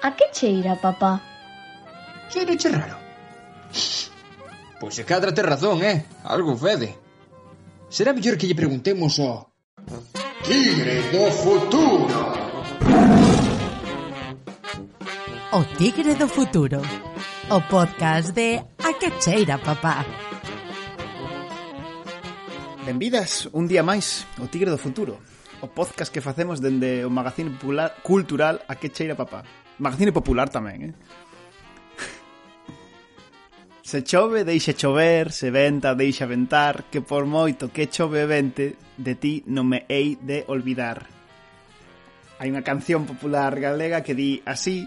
A que cheira, papá? Cheiro che raro. Pois se cadra te razón, eh? Algo fede. Será mellor que lle preguntemos ao... Tigre do futuro! O Tigre do futuro. O podcast de A que cheira, papá. Benvidas un día máis o Tigre do futuro. O podcast que facemos dende o magazín cultural A que cheira, papá Magazine popular tamén, eh? Se chove, deixa chover, se venta, deixa ventar, que por moito que chove vente, de ti non me hei de olvidar. Hai unha canción popular galega que di así,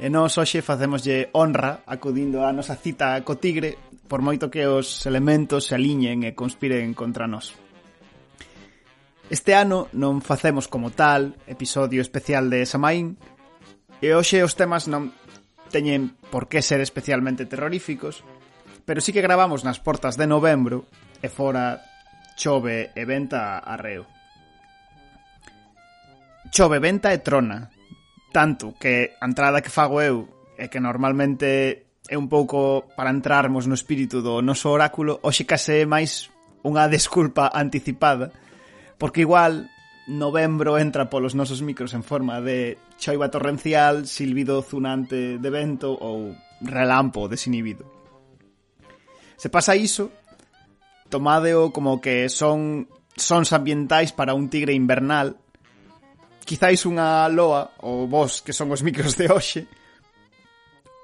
e nós hoxe facemoslle honra acudindo a nosa cita co tigre, por moito que os elementos se aliñen e conspiren contra nós. Este ano non facemos como tal episodio especial de Samaín, E hoxe os temas non teñen por que ser especialmente terroríficos, pero sí que gravamos nas portas de novembro e fora chove e venta a reo. Chove, venta e trona. Tanto que a entrada que fago eu é que normalmente é un pouco para entrarmos no espírito do noso oráculo, hoxe case é máis unha desculpa anticipada, porque igual novembro entra polos nosos micros en forma de choiva torrencial, silbido zunante de vento ou relampo desinhibido. Se pasa iso, tomadeo como que son sons ambientais para un tigre invernal, quizáis unha loa, ou vos que son os micros de hoxe,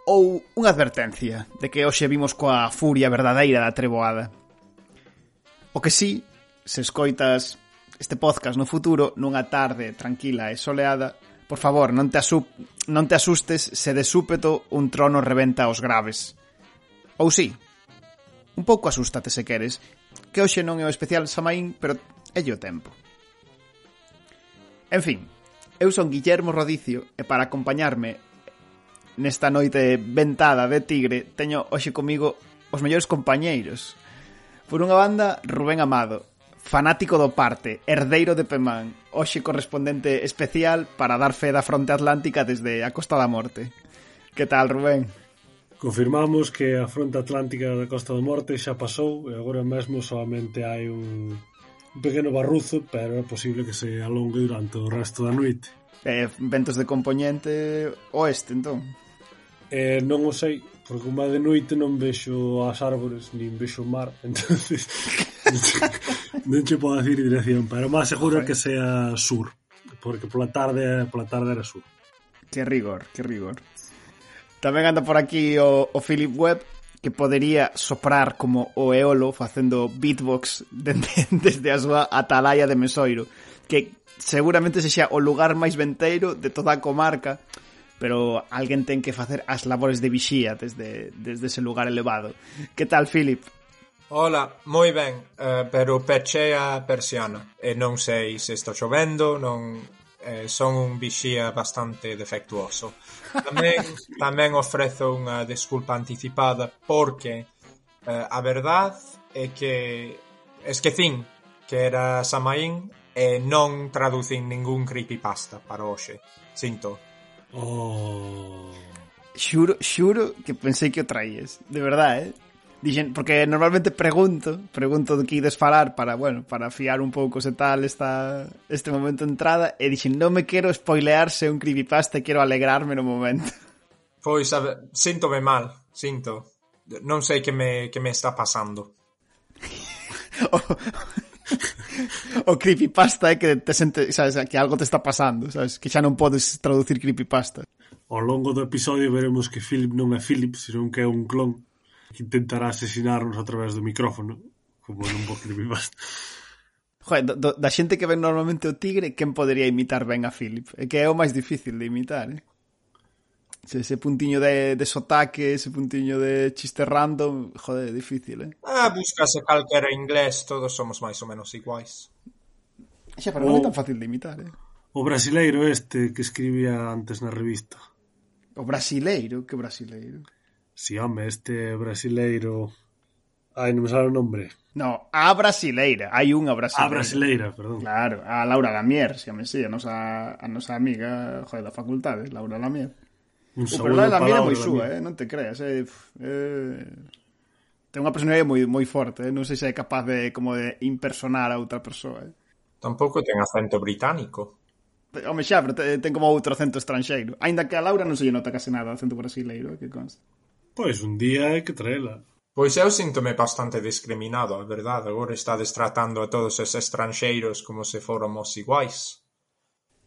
ou unha advertencia de que hoxe vimos coa furia verdadeira da treboada. O que sí, se escoitas este podcast no futuro nunha tarde tranquila e soleada, por favor, non te, asu non te asustes se de súpeto un trono reventa os graves. Ou sí, un pouco asústate se queres, que hoxe non é o especial Samaín, pero é o tempo. En fin, eu son Guillermo Rodicio e para acompañarme nesta noite ventada de tigre teño hoxe comigo os mellores compañeiros. Por unha banda, Rubén Amado, fanático do parte, herdeiro de Pemán, hoxe correspondente especial para dar fe da fronte atlántica desde a Costa da Morte. Que tal, Rubén? Confirmamos que a fronte atlántica da Costa da Morte xa pasou e agora mesmo solamente hai un pequeno barruzo, pero é posible que se alongue durante o resto da noite. Eh, ventos de componente oeste, entón? Eh, non o sei, Porque como de noite non vexo as árbores, nin vexo o mar, entonces non che podo dicir dirección, pero máis seguro okay. que sea sur, porque pola tarde, pola tarde era sur. Que rigor, que rigor. Tamén anda por aquí o, o Philip Webb, que podería soprar como o eolo facendo beatbox dende, desde a súa atalaya de Mesoiro, que seguramente se xa o lugar máis venteiro de toda a comarca, pero alguén ten que facer as labores de vixía desde, desde ese lugar elevado. Que tal, Philip? Ola, moi ben, uh, pero pechei a persiana e non sei se está chovendo, non eh, son un vixía bastante defectuoso. Tamén, tamén ofrezo unha desculpa anticipada porque eh, a verdad é que esquecín que era Samaín e non traducín ningún creepypasta para hoxe. Sinto, Oh. Xuro, xuro que pensei que o traíes, de verdade, eh? Dixen, porque normalmente pregunto, pregunto de que ides falar para, bueno, para fiar un pouco se tal esta, este momento de entrada, e dixen, non me quero spoilearse un creepypasta e quero alegrarme no momento. Pois, a ver, síntome mal, sinto. Non sei que me, que me está pasando. o, o creepypasta é que te sente, sabes, que algo te está pasando, sabes, que xa non podes traducir creepypasta. Ao longo do episodio veremos que Philip non é Philip, senón que é un clon que intentará asesinarnos a través do micrófono, como non bo creepypasta. Joder, do, do, da xente que ven normalmente o tigre, quen podería imitar ben a Philip? É que é o máis difícil de imitar, eh? Ese, ese puntiño de, de sotaque, ese puntiño de chiste random, joder, é difícil, eh? Ah, buscase calquera inglés, todos somos máis ou menos iguais. Xa, pero non é tan fácil de imitar, eh? O brasileiro este que escribía antes na revista. O brasileiro? Que brasileiro? Si, sí, home, este brasileiro... Ai, non me sabe o nombre. No, a brasileira. Hai unha brasileira. A brasileira, perdón. Claro, a Laura Lamier, se me mesía, a nosa, a nosa amiga joder, da facultade, Laura Lamier. Un o problema da Lamier é moi súa, eh? non te creas. Eh? eh ten unha personalidade moi moi forte, eh? non sei se é capaz de como de impersonar a outra persoa. Eh? Tampouco ten acento británico. Home xa, pero ten como outro acento estranxeiro. Aínda que a Laura non se lle nota case nada acento brasileiro, que consta. Pois un día hai que traela. Pois eu síntome bastante discriminado, a verdade. Agora estades tratando a todos os estranxeiros como se fóramos iguais.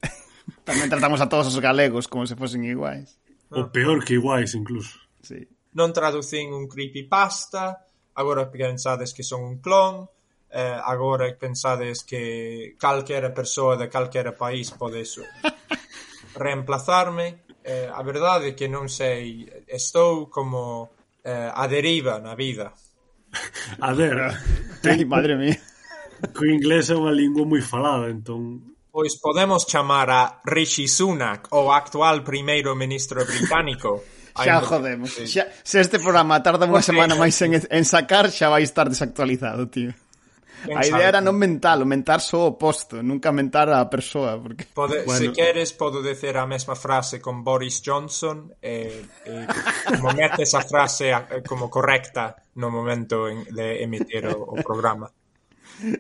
Tamén tratamos a todos os galegos como se fosen iguais. O ah. peor que iguais, incluso. Sí. Non traducín un creepypasta, agora pensades que son un clon, eh, agora que pensades que calquera persoa de calquera país pode reemplazarme, eh, a verdade é que non sei, estou como eh, a deriva na vida. A ver, ten... madre mía. Co inglés é unha lingua moi falada, entón Pois podemos chamar a Rishi Sunak, o actual primeiro ministro británico. xa jodemos. Xa, se este programa tarda unha semana máis en, en sacar, xa vai estar desactualizado, tío. A idea era non mental, o mentar só o posto, nunca mentar a persoa, porque Pode, bueno. se queres podo dizer a mesma frase con Boris Johnson e, e como metes a frase a, como correcta no momento en, de emitir o, o programa.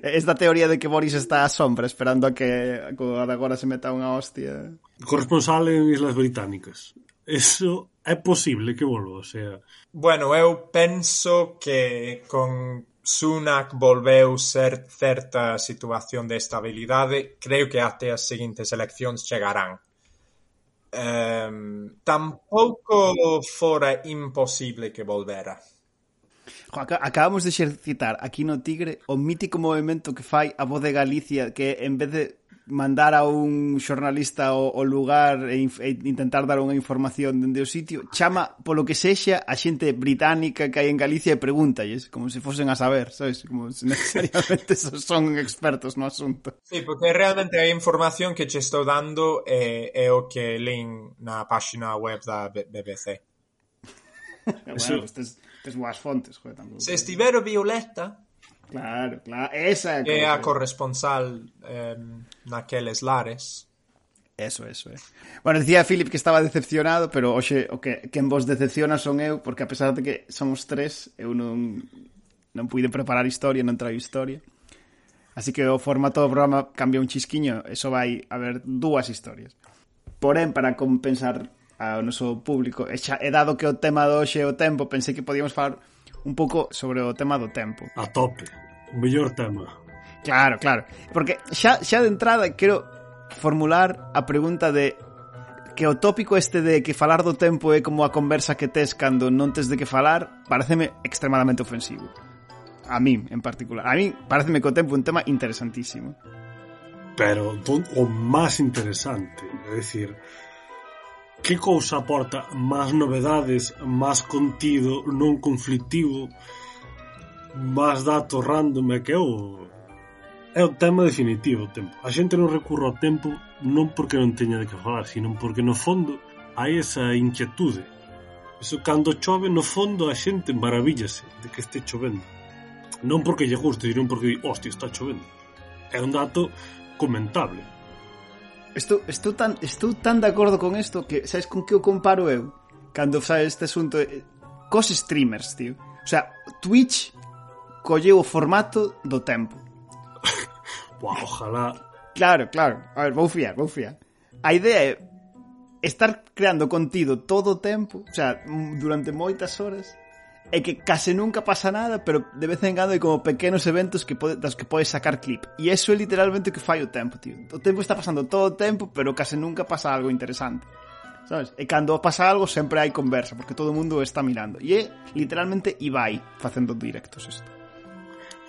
Esta teoría de que Boris está á sombra esperando a que agora se meta unha hostia. Corresponsal en Islas Británicas. Eso é posible que volva, o sea... Bueno, eu penso que con Sunak volveu ser certa situación de estabilidade, creo que até as seguintes eleccións chegarán. Um, tampouco fora imposible que volvera. Acabamos de xercitar aquí no Tigre o mítico movimento que fai a voz de Galicia que en vez de mandar a un xornalista ao, ao lugar e, e intentar dar unha información dende o sitio, chama polo que sexa a xente británica que hai en Galicia e pregúntalles, como se fosen a saber, sabes? Como se necesariamente son expertos no asunto. Sí, porque realmente a información que che estou dando é, é o que leen na páxina web da BBC. bueno, tes, tes boas fontes, joder, tampouco. Se estivero Violeta, Claro, claro. Esa é a, é a corresponsal eh, naqueles lares. Eso, eso, eh. Bueno, decía Philip que estaba decepcionado, pero hoxe o que quen vos decepciona son eu, porque a pesar de que somos tres, eu non non puide preparar historia, non traio historia. Así que o formato do programa cambia un chisquiño, eso vai haber dúas historias. Porén, para compensar ao noso público, e, xa, e dado que o tema do hoxe é o tempo, pensei que podíamos falar un pouco sobre o tema do tempo. A tope. O mellor tema. Claro, claro. Porque xa, xa de entrada quero formular a pregunta de que o tópico este de que falar do tempo é como a conversa que tes cando non tes de que falar, pareceme extremadamente ofensivo. A min, en particular. A min, pareceme que o tempo é un tema interesantísimo. Pero o máis interesante, é dicir, Que cousa aporta máis novedades, máis contido non conflictivo, máis datos random é que eu é o tema definitivo o tempo. A xente non recurre ao tempo non porque non teña de que falar, sino porque no fondo hai esa inquietude. Eso cando chove no fondo a xente maravíllase de que este chovendo. Non porque lle guste, sino porque di, hostia, está chovendo. É un dato comentable Estou, estou, tan, estou tan de acordo con isto que, sabes con que o comparo eu? Cando sabe este asunto eh, cos streamers, tío. O sea, Twitch colleu o formato do tempo. Buah, ojalá. Claro, claro. A ver, vou fiar, vou fiar. A idea é estar creando contido todo o tempo, o sea, durante moitas horas, é que case nunca pasa nada, pero de vez en cando hai como pequenos eventos que pode, das que podes sacar clip. E eso é literalmente o que fai o tempo, tío. O tempo está pasando todo o tempo, pero case nunca pasa algo interesante. Sabes? E cando pasa algo sempre hai conversa, porque todo o mundo está mirando. E é literalmente Ibai facendo directos isto.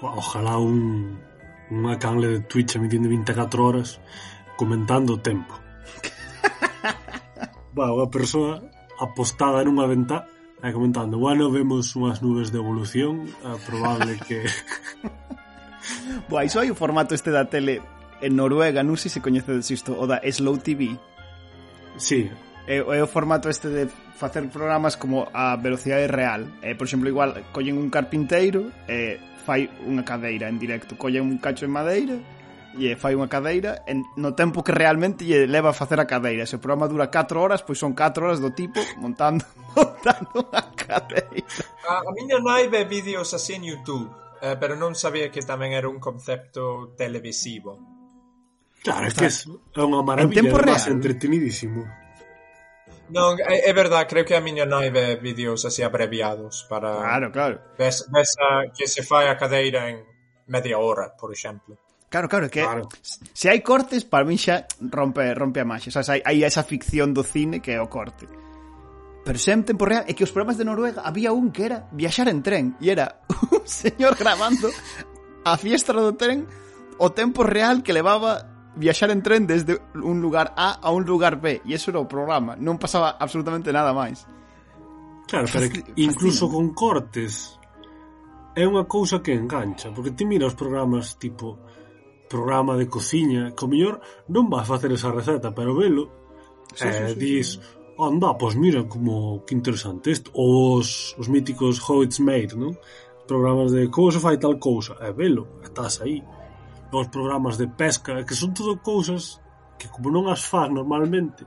Ojalá un, unha canle de Twitch emitindo 24 horas comentando o tempo. Va, unha persoa apostada nunha ventá E comentando, bueno, vemos unhas nubes de evolución, é probable que... Boa, iso hai o formato este da tele en Noruega, non sei se coñecedes isto, o da Slow TV. Sí. É, é o formato este de facer programas como a velocidade real. É, por exemplo, igual collen un carpinteiro e fai unha cadeira en directo. Collen un cacho de madeira lle fai unha cadeira en, no tempo que realmente lle leva a facer a cadeira. Se o programa dura 4 horas, pois son 4 horas do tipo montando montando a cadeira. A, a miña nai ve vídeos así en YouTube, eh, pero non sabía que tamén era un concepto televisivo. Claro, é que é unha maravilla, en tempo real. entretenidísimo. Non, é, é verdade, creo que a miña nai ve vídeos así abreviados para... Claro, claro. Ves, ves a, que se fai a cadeira en media hora, por exemplo. Claro, claro, que claro. se hai cortes, para min xa rompe, rompe a máxia. O sea, hai, hai esa ficción do cine que é o corte. Pero xa en tempo real é que os programas de Noruega había un que era viaxar en tren e era un señor grabando a fiestra do tren o tempo real que levaba viaxar en tren desde un lugar A a un lugar B e eso era o programa, non pasaba absolutamente nada máis. Claro, pero incluso con cortes é unha cousa que engancha, porque ti mira os programas tipo programa de cociña que o mellor non vas facer esa receta, pero velo sí, eh, sí, sí, dis, sí. anda, pois mira como que interesante isto, os, os míticos How It's Made, non? Programas de como se fai tal cousa, e eh, velo, estás aí. Os programas de pesca, eh, que son todo cousas que como non as faz normalmente,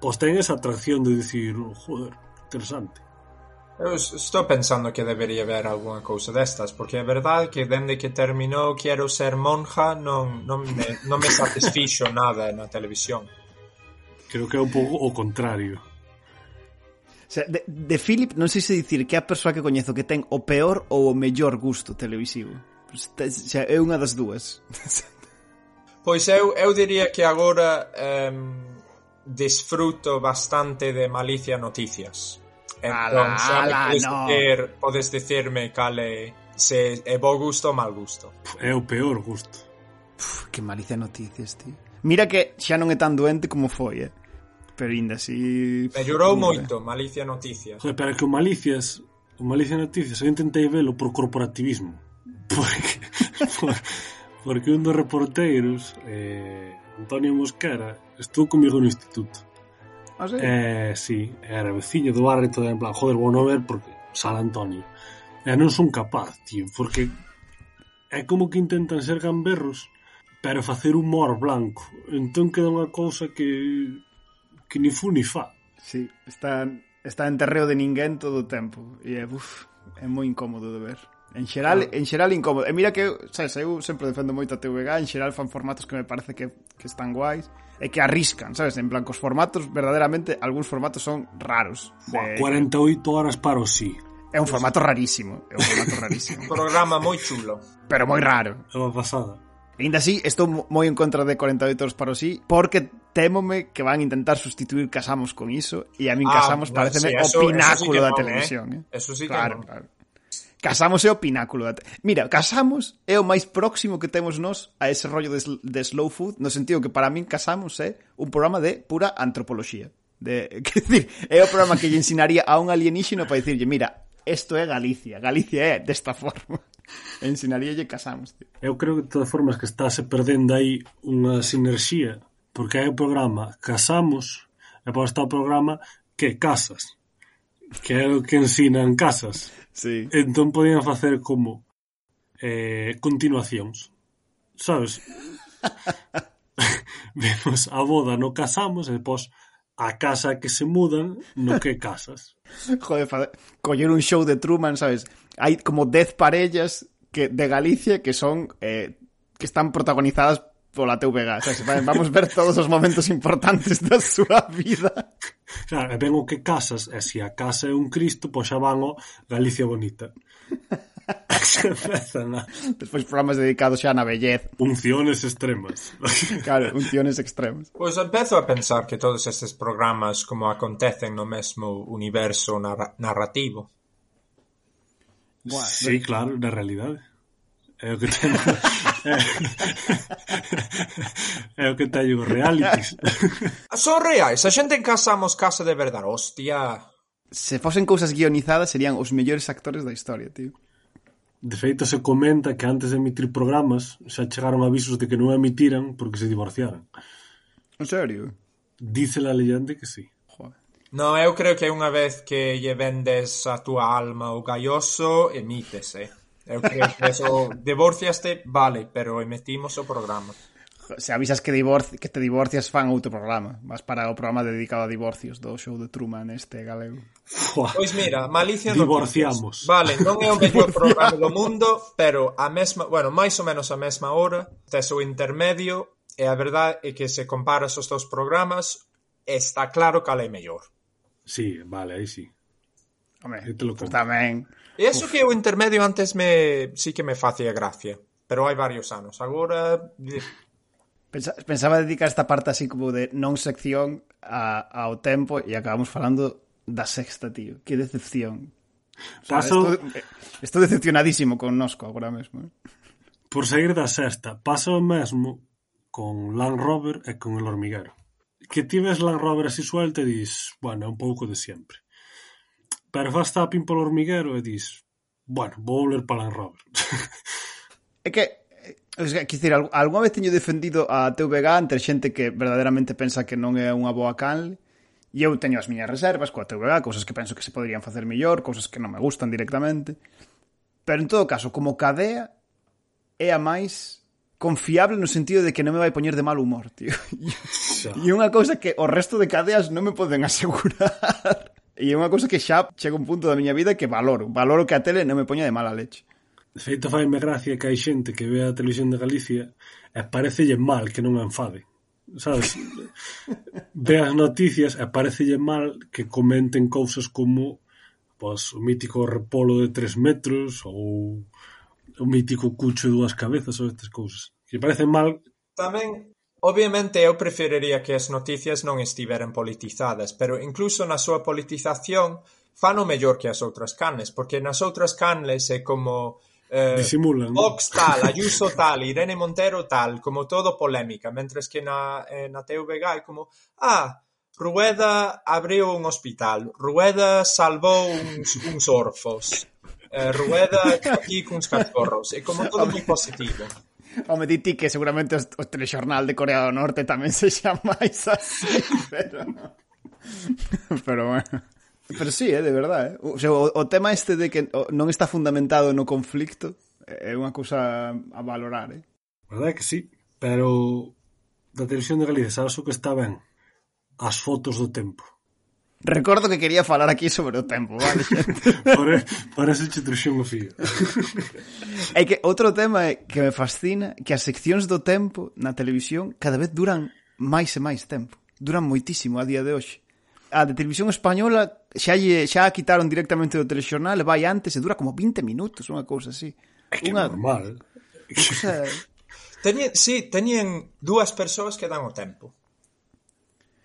pois ten esa atracción de dicir, oh, joder, interesante. Eu estou pensando que debería haber algunha cousa destas, porque é verdade que dende que terminou Quero ser monja non, non, me, non me satisfixo nada na televisión. Creo que é un pouco o contrario. O sea, de, de Philip non sei se dicir que é a persoa que coñezo que ten o peor ou o mellor gusto televisivo. O sea, é unha das dúas. Pois eu, eu diría que agora eh, disfruto bastante de Malicia Noticias Entón, ala, xa ala, podes, no. ter, podes dicirme cal é se é bo gusto ou mal gusto. É o peor gusto. Uf, que malicia noticias, tío. Mira que xa non é tan doente como foi, eh? Pero ainda así... Mellorou moito, malicia noticias. Joder, pero que o malicias... O malicia noticias, eu intentei velo por corporativismo. Porque... por, porque un dos reporteiros, eh, Antonio Mosquera, estou comigo no instituto. Ah, sí? Eh, sí, era veciño do barrio todo en plan, joder, vou non ver porque San Antonio. E non son capaz, tío, porque é como que intentan ser gamberros pero facer humor blanco. Entón queda unha cousa que que ni fu ni fa. Sí, está, está en terreo de ninguén todo o tempo e é, uf, é moi incómodo de ver. En xeral, ah. en xeral incómodo. E mira que, sabes, eu sempre defendo moito a TVG, en xeral fan formatos que me parece que, que están guais, e que arriscan, sabes? En plan, cos formatos, verdadeiramente, algúns formatos son raros. De... Eh, 48 horas para o sí. É un formato rarísimo, é un formato rarísimo. Programa moi chulo. Pero moi raro. É unha pasada. E ainda así, estou moi en contra de 48 horas para o sí, porque témome que van a intentar sustituir Casamos con iso, e a min ah, Casamos ah, pareceme sí, eso, o pináculo eso sí non, da eh. televisión. Eh? eh? Eso sí claro, que non. Claro. Casamos é o pináculo. Da Mira, Casamos é o máis próximo que temos nós a ese rollo de, de slow food, no sentido que para min Casamos é un programa de pura antropoloxía. De, que decir, é o programa que lle ensinaría a un alienígeno para dicirlle, mira, isto é Galicia, Galicia é desta forma. Ensinaríalle Casamos. Tío. Eu creo que de todas formas que estáse perdendo aí unha sinerxía, porque hai o programa Casamos, e pois para estar o programa que Casas, que é o que ensinan Casas. Sí. Entón podían facer como eh, continuacións. Sabes? Vemos a boda no casamos e depois a casa que se mudan no que casas. Joder, fa- coller un show de Truman, ¿sabes? Hai como 10 parellas que de Galicia que son eh, que están protagonizadas pola TVG, sabes? vamos ver todos os momentos importantes da súa vida. Claro, e ven o que casas, e se a casa é un Cristo, pois xa van o Galicia Bonita. Despois programas dedicados xa na bellez. Unciones extremas. claro, unciones extremas. Pois empezo a pensar que todos estes programas como acontecen no mesmo universo narra narrativo. Buah, sí, claro, na realidade. É o que temos. é o que teño os realities. Son reais, a xente en casa amos casa de verdade, hostia. Se fosen cousas guionizadas serían os mellores actores da historia, tío. De feito, se comenta que antes de emitir programas xa chegaron avisos de que non emitiran porque se divorciaran. En serio? Dice la leyenda que sí. Joder. No, eu creo que unha vez que lle vendes a túa alma o galloso, emítese. Eu creo que eso, divorciaste, vale, pero emitimos o programa. Se avisas que, divorci, que te divorcias fan outro programa. Vas para o programa dedicado a divorcios do show de Truman este galego. Pois mira, Malicia Divorciamos. Noticias. Vale, non é o mellor programa do mundo, pero a mesma, bueno, máis ou menos a mesma hora, tes o intermedio e a verdade é que se comparas os dous programas, está claro cal é mellor. Sí, vale, aí sí. Home, te lo pues tamén E eso que o intermedio antes me sí que me facía gracia, pero hai varios anos. Agora Pensa, pensaba dedicar esta parte así como de non sección a, ao tempo e acabamos falando da sexta, tío. Que decepción. O sea, Paso... Estou, eh, estou decepcionadísimo con nosco agora mesmo. Eh? Por seguir da sexta, pasa o mesmo con Land Rover e con El Hormiguero. Que tives Land Rover así suelta e dis, bueno, é un pouco de sempre pero faz tapping polo hormiguero e dis bueno, vou ler Land Rover. é que Es que, quer algunha vez teño defendido a TVG entre xente que verdadeiramente pensa que non é unha boa canle e eu teño as miñas reservas coa TVG, cousas que penso que se poderían facer mellor, cousas que non me gustan directamente. Pero en todo caso, como cadea é a máis confiable no sentido de que non me vai poñer de mal humor, tío. E unha cousa que o resto de cadeas non me poden asegurar. E é unha cousa que xa chega un punto da miña vida que valoro. Valoro que a tele non me poña de mala leche. De feito, faime gracia que hai xente que ve a televisión de Galicia e parecelle mal que non a enfade. Sabes? ve as noticias e parecelle mal que comenten cousas como pois, o mítico repolo de tres metros ou o mítico cucho de dúas cabezas ou estas cousas. Que parecen mal... Tamén Obviamente eu preferiría que as noticias non estiveran politizadas, pero incluso na súa politización fano mellor que as outras canles, porque nas outras canles é como eh, disimulan. Vox tal, Ayuso tal, Irene Montero tal, como todo polémica, mentres que na, eh, na TVG é como, ah, Rueda abriu un hospital, Rueda salvou uns, uns orfos, eh, Rueda aquí cuns catorros, é como todo moi positivo. Home, di ti que seguramente os, o telexornal de Corea do Norte tamén se chama así, pero... pero bueno... Pero sí, eh, de verdade. Eh. O, sea, o, o tema este de que non está fundamentado no conflicto eh, é unha cousa a valorar, eh? Verdade que sí, pero da televisión de Galicia sabes o que está ben? As fotos do tempo. Recordo que quería falar aquí sobre o tempo, vale, xente? Parece che truxón o fío. É que outro tema que me fascina que as seccións do tempo na televisión cada vez duran máis e máis tempo. Duran moitísimo a día de hoxe. A de televisión española xa, lle, xa a quitaron directamente do telexornal, vai antes e dura como 20 minutos, unha cousa así. É que unha... normal. Cosa... Teñen, sí, teñen dúas persoas que dan o tempo.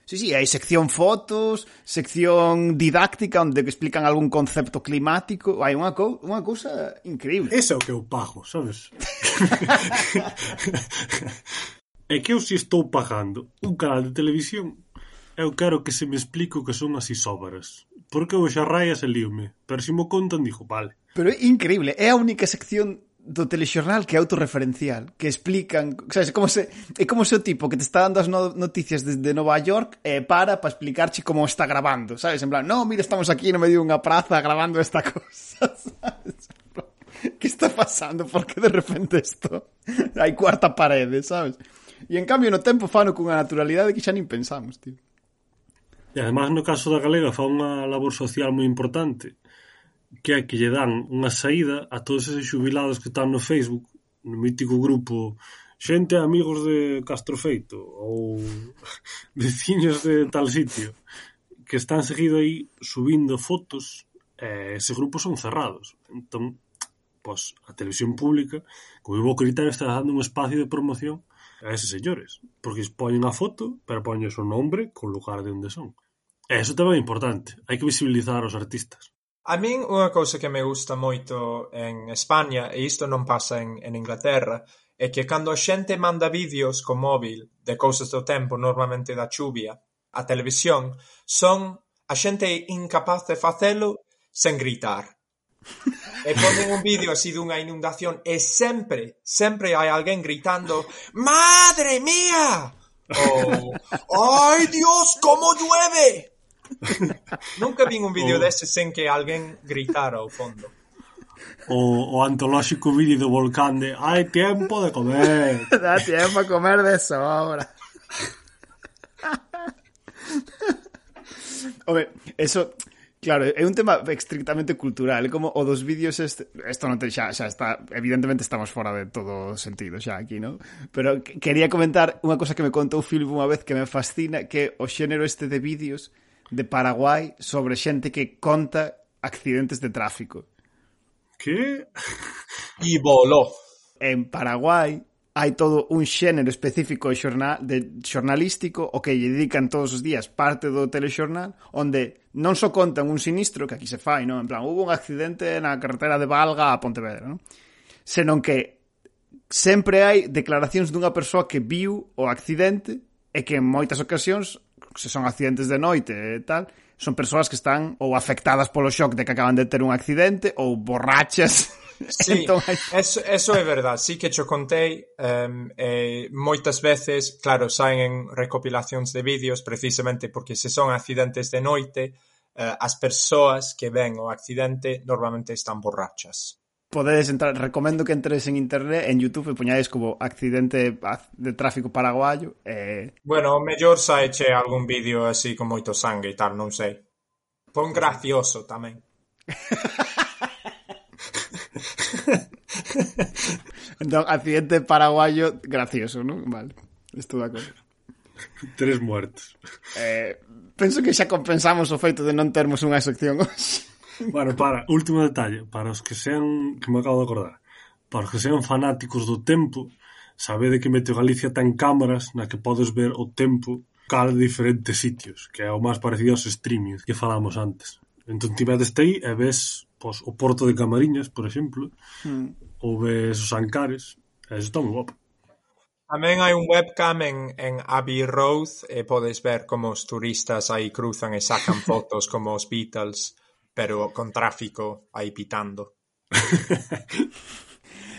Sí, sí, hai sección fotos, sección didáctica onde explican algún concepto climático, hai unha, co unha cousa increíble. Ese é o que eu pago, sabes? é que eu si estou pagando un canal de televisión eu quero que se me explique o que son as isóbaras. Porque eu xa raias e liume. Pero se si mo contan, dixo, vale. Pero é increíble, é a única sección do telexornal que é autorreferencial, que explican, sabes, como se é como se o tipo que te está dando as no, noticias desde Nova York eh, para para explicarche como está grabando, sabes, en plan, no, mira, estamos aquí no medio dunha praza grabando esta cosa, sabes? Que está pasando? Por que de repente isto? Hai cuarta parede, sabes? E en cambio no tempo fano cunha naturalidade que xa nin pensamos, tío. E además no caso da galega fa unha labor social moi importante que é que lle dan unha saída a todos eses xubilados que están no Facebook, no mítico grupo xente amigos de Castrofeito ou veciños de tal sitio que están seguido aí subindo fotos eh, ese grupo son cerrados. Entón pois, a televisión pública con o bo criterio está dando un espacio de promoción a eses señores porque poñen a foto pero poñen o seu nombre co lugar de onde son. E iso tamén é importante hai que visibilizar os artistas. A min unha cousa que me gusta moito en España, e isto non pasa en en Inglaterra, é que cando a xente manda vídeos co móbil de cousas do tempo, normalmente da chuvia, á televisión, son a xente incapaz de facelo sen gritar. E ponen un vídeo así dunha inundación e sempre, sempre hai alguén gritando "Madre mía!" ou "Ai, Dios, como llueve!" Nunca vin un vídeo o... deste sen que alguén gritara ao fondo. O, o antolóxico vídeo do volcán de hai tempo de comer. Dá tempo a comer de sobra. Obe, eso Claro, é un tema estrictamente cultural, como o dos vídeos este, esto non te xa, xa está, evidentemente estamos fora de todo sentido xa aquí, ¿no? Pero quería comentar unha cosa que me contou Philip unha vez que me fascina, que o xénero este de vídeos de Paraguai sobre xente que conta accidentes de tráfico. Que? E voló. En Paraguai hai todo un xénero específico de, xornal, de xornalístico o que lle dedican todos os días parte do telexornal onde non só contan un sinistro que aquí se fai, non? En plan, hubo un accidente na carretera de Valga a Pontevedra, non? Senón que sempre hai declaracións dunha persoa que viu o accidente e que en moitas ocasións se son accidentes de noite e tal, son persoas que están ou afectadas polo shock de que acaban de ter un accidente ou borrachas. Sí, entón, hai... eso, eso é verdad, sí que cho contei um, eh, moitas veces, claro, saen en recopilacións de vídeos precisamente porque se son accidentes de noite eh, as persoas que ven o accidente normalmente están borrachas podedes entrar, recomendo que entres en internet, en YouTube, e poñades como accidente de tráfico paraguayo. Eh... Bueno, o mellor xa che algún vídeo así con moito sangue e tal, non sei. Pon gracioso tamén. entón, accidente paraguayo gracioso, non? Vale, estou de acordo. Tres muertos. Eh, penso que xa compensamos o feito de non termos unha sección hoxe bueno, para, último detalle, para os que sean, que me acabo de acordar, para os que sean fanáticos do tempo, sabede que Meteo Galicia ten cámaras na que podes ver o tempo cal diferentes sitios, que é o máis parecido aos streamings que falamos antes. Entón ti vedes aí e ves pois, o Porto de Camariñas, por exemplo, mm. ou ves os Ancares, e iso está moi guapo. Tamén hai un webcam en, en Abbey Road e podes ver como os turistas aí cruzan e sacan fotos como os Beatles pero con tráfico aí pitando.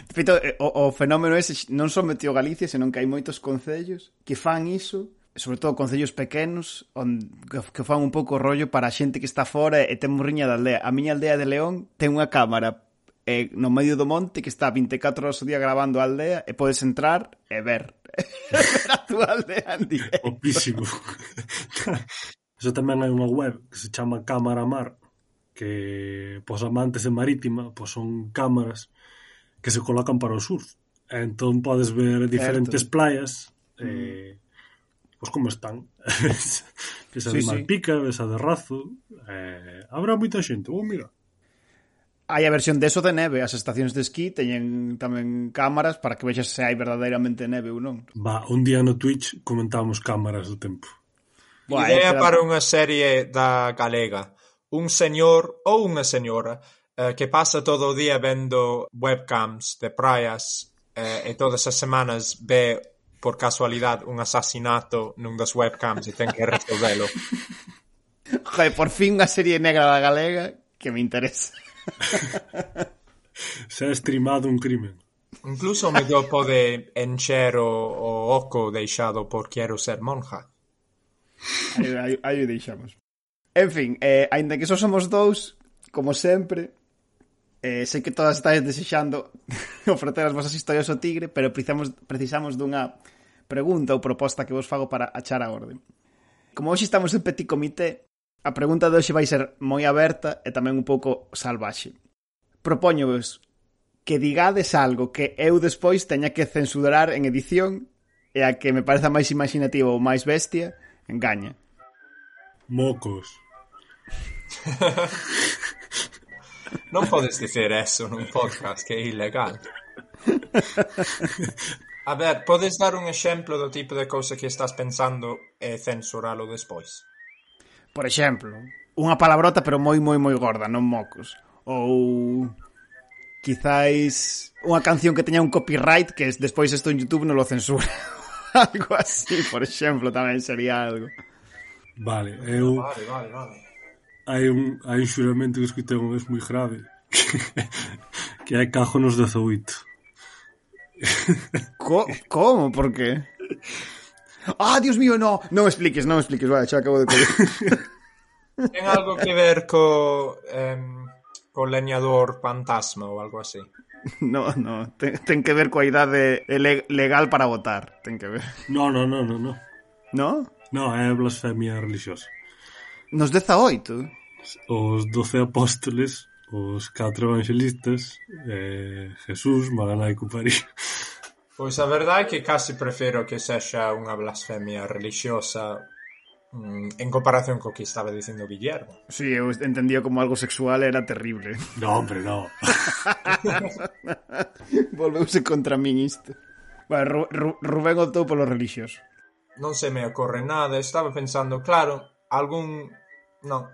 De feito, eh, o, o fenómeno ese non só meteu Galicia, senón que hai moitos concellos que fan iso sobre todo concellos pequenos on, que fan un pouco rollo para a xente que está fora e ten morriña da aldea. A miña aldea de León ten unha cámara eh, no medio do monte que está 24 horas o día grabando a aldea e podes entrar e ver, ver a túa aldea en directo. Opísimo. Eso tamén hai unha web que se chama Cámara Mar que pos amantes de marítima pois son cámaras que se colocan para o surf. E entón podes ver certo. diferentes playas mm. eh, mm. pois como están. ves a sí, de Malpica, sí. ves a de Razo. Eh, habrá moita xente. Oh, mira, hai a versión deso de neve, as estacións de esquí teñen tamén cámaras para que vexas se hai verdadeiramente neve ou non. Va, un día no Twitch comentábamos cámaras do tempo. Boa, Idea era... para unha serie da galega un señor ou unha señora eh, que pasa todo o día vendo webcams de praias eh, e todas as semanas ve por casualidade un asasinato nun das webcams e ten que resolvelo. Joder, por fin unha serie negra da galega que me interesa. Se ha streamado un crimen. Incluso me do pode encher o, o oco deixado por quero ser monja. Aí, aí, aí o deixamos. En fin, eh, ainda que só somos dous, como sempre, eh, sei que todas estáis desexando ofrecer as vosas historias ao tigre, pero precisamos, precisamos dunha pregunta ou proposta que vos fago para achar a orden. Como hoxe estamos en petit comité, a pregunta de hoxe vai ser moi aberta e tamén un pouco salvaxe. Propoño vos que digades algo que eu despois teña que censurar en edición e a que me pareza máis imaginativo ou máis bestia, engaña. Mocos. non podes dicer eso nun podcast que é ilegal. A ver, podes dar un exemplo do tipo de cousa que estás pensando e censuralo despois? Por exemplo, unha palabrota pero moi moi moi gorda, non mocos. Ou quizáis unha canción que teña un copyright que despois isto en Youtube non lo censura. algo así, por exemplo, tamén sería algo. Vale, eu... Vale, vale, vale hai un, hai un xuramento que escutei unha vez moi grave que, que é cajo nos 18 Co como? Por qué? Ah, Dios mío, no, non expliques, non expliques, vale, xa acabo de coger. Ten algo que ver co eh, co leñador fantasma ou algo así. No, no, ten, ten que ver coa idade legal para votar, ten que ver. No, no, no, no, no. No? No, é blasfemia religiosa. Nos 18? Os 12 apóstoles, os 4 evangelistas, eh, Jesús, Magalá e Cupari. Pois a verdade é que casi prefiro que sexa unha blasfemia religiosa mm, en comparación co que estaba dicindo Guillermo. Sí, eu entendía como algo sexual era terrible. No, hombre, no. Volveuse contra min isto. Bueno, Rubén optou polo religioso. Non se me ocorre nada, estaba pensando, claro, Algún... Non,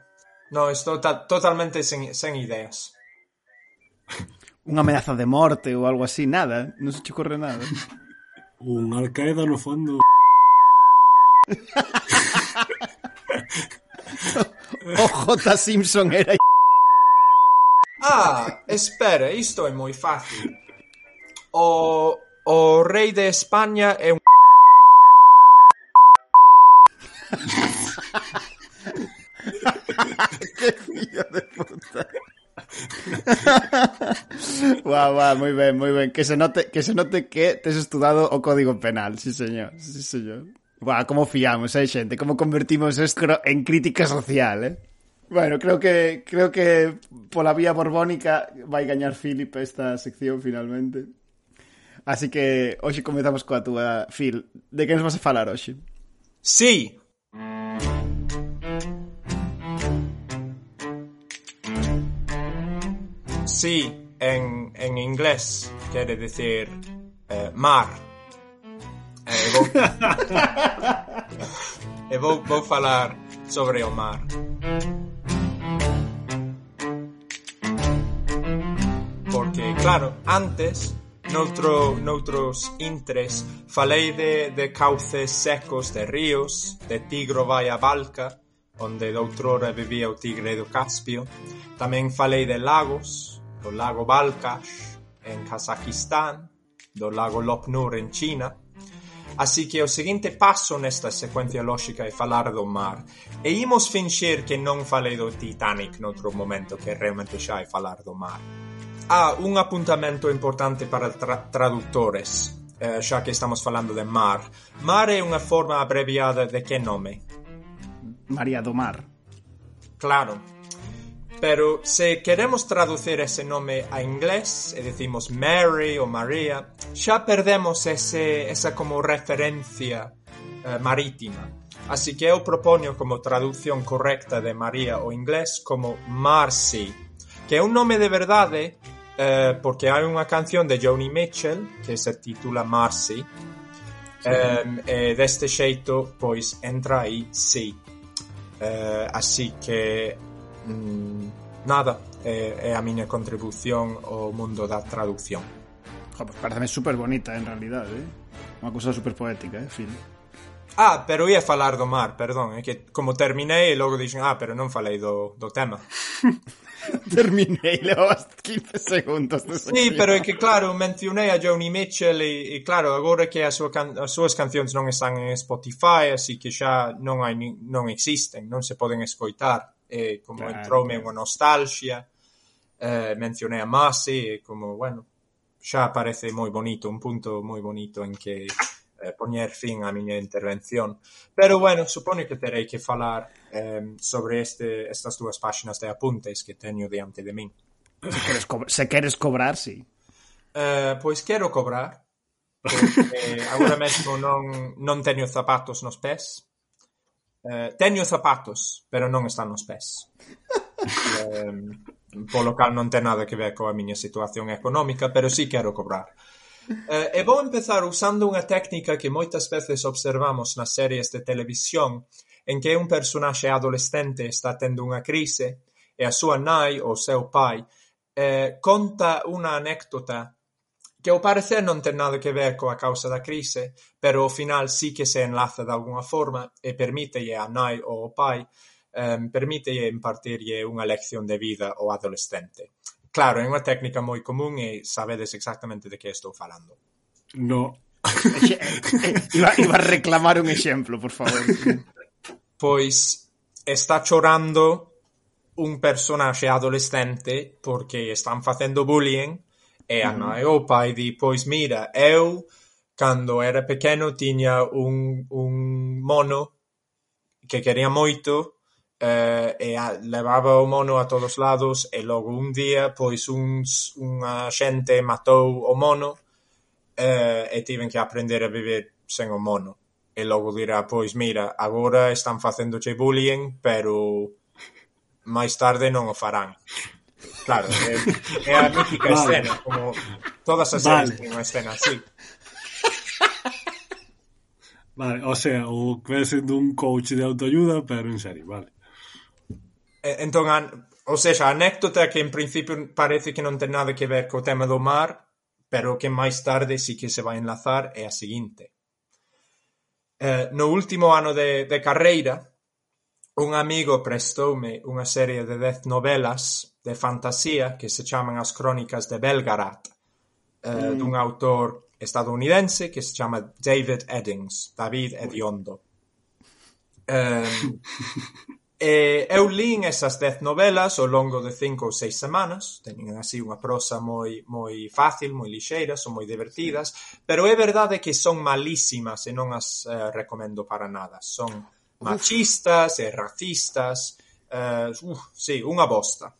non, estou ta totalmente sen, sen ideas. Unha ameaza de morte ou algo así, nada, non se te corre nada. Un Alcaeda no fondo. o J. Simpson era Ah, espera, isto é moi fácil. O, o rei de España é un Hostia de puta. guau, guau, moi ben, moi ben. Que se note que se note que tes estudado o Código Penal, sí señor, sí señor. Guau, como fiamos, eh, xente, como convertimos isto en crítica social, eh. Bueno, creo que creo que pola vía borbónica vai gañar Philip esta sección finalmente. Así que hoxe comezamos coa túa, Phil. De que nos vas a falar hoxe? Sí, Sí, en, en inglés quere dicir eh, mar. Eh, vou... e vou, vou falar sobre o mar. Porque, claro, antes noutro, noutros intres falei de, de cauces secos de ríos, de Tigro vai a Balca, onde doutrora vivía o tigre do Caspio. Tamén falei de lagos, do lago Balkash en Kazakistán, do lago Lopnur en China. Así que o seguinte paso nesta secuencia lógica é falar do mar. E imos finxir que non falei do Titanic noutro momento, que realmente xa é falar do mar. Ah, un apuntamento importante para tra traductores, eh, xa que estamos falando de mar. Mar é unha forma abreviada de que nome? María do Mar. Claro. Pero se queremos traducir ese nome a inglés e decimos Mary ou María, xa perdemos ese, esa como referencia eh, marítima. Así que eu propoño como traducción correcta de María ao inglés como Marcy, que é un nome de verdade eh, porque hai unha canción de Joni Mitchell que se titula Marcy, Sí. Um, e deste xeito, pois, entra aí sí. Uh, así que mm, nada, é, é a miña contribución ao mundo da traducción. Jo, pues pareceme super bonita en realidad, eh? Unha cousa super poética, eh, Phil? Ah, pero ia falar do mar, perdón, é que como terminei e logo dixen, ah, pero non falei do, do tema. terminei, levabas 15 segundos. No sí, pero é que claro, mencionei a Joni Mitchell e, e claro, agora que a súa can as súas cancións non están en Spotify, así que xa non hai non existen, non se poden escoitar eh, como claro. entroume unha nostalgia, eh, mencionei a Masi e como, bueno xa parece moi bonito, un punto moi bonito en que eh, poñer fin á miña intervención. Pero bueno, supoño que terei que falar eh, sobre este, estas dúas páxinas de apuntes que teño diante de min. Se queres, co se queres cobrar, sí. Eh, pois quero cobrar, porque agora mesmo non, non teño zapatos nos pés, eh, teño zapatos, pero non están nos pés. eh, polo cal non ten nada que ver coa miña situación económica, pero sí quero cobrar. Eh, e vou empezar usando unha técnica que moitas veces observamos nas series de televisión en que un personaxe adolescente está tendo unha crise e a súa nai ou seu pai eh, conta unha anécdota que ao parecer non ten nada que ver coa causa da crise, pero ao final si que se enlaza de alguna forma e permítelle a nai ou ao pai permítelle impartirlle unha lección de vida ao adolescente. Claro, é unha técnica moi común e sabedes exactamente de que estou falando. No. iba, iba a reclamar un exemplo, por favor. Pois está chorando un personaxe adolescente porque están facendo bullying E a nai o pai di pois mira eu cando era pequeno tiña un un mono que quería moito eh, e levaba o mono a todos lados e logo un día pois uns unha xente matou o mono eh, e tiven que aprender a viver sen o mono e logo dirá pois mira agora están facéndoche bullying pero máis tarde non o farán. Claro, é, é a mítica vale. escena, como todas as vale. series unha escena así. Vale, o sea, o que vai sendo un coach de autoayuda, pero en serio, vale. E, entón, a, o sea, a anécdota que en principio parece que non ten nada que ver co tema do mar, pero que máis tarde sí que se vai enlazar é a seguinte. Eh, no último ano de, de carreira, un amigo prestoume unha serie de dez novelas de fantasía que se chaman As Crónicas de Belgarat, eh, mm. dun autor estadounidense que se chama David Eddings, David Ediondo. Eh, eh, eu lín esas dez novelas ao longo de cinco ou seis semanas, teñen así unha prosa moi moi fácil, moi lixeira, son moi divertidas, pero é verdade que son malísimas e non as eh, recomendo para nada. Son machistas e racistas, eh, uh, sí, unha bosta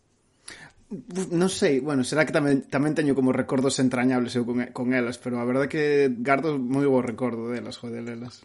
non sei, bueno, será que tamén, tamén teño como recordos entrañables eu con, con elas, pero a verdade é que gardo moi bo recordo delas, joder, elas.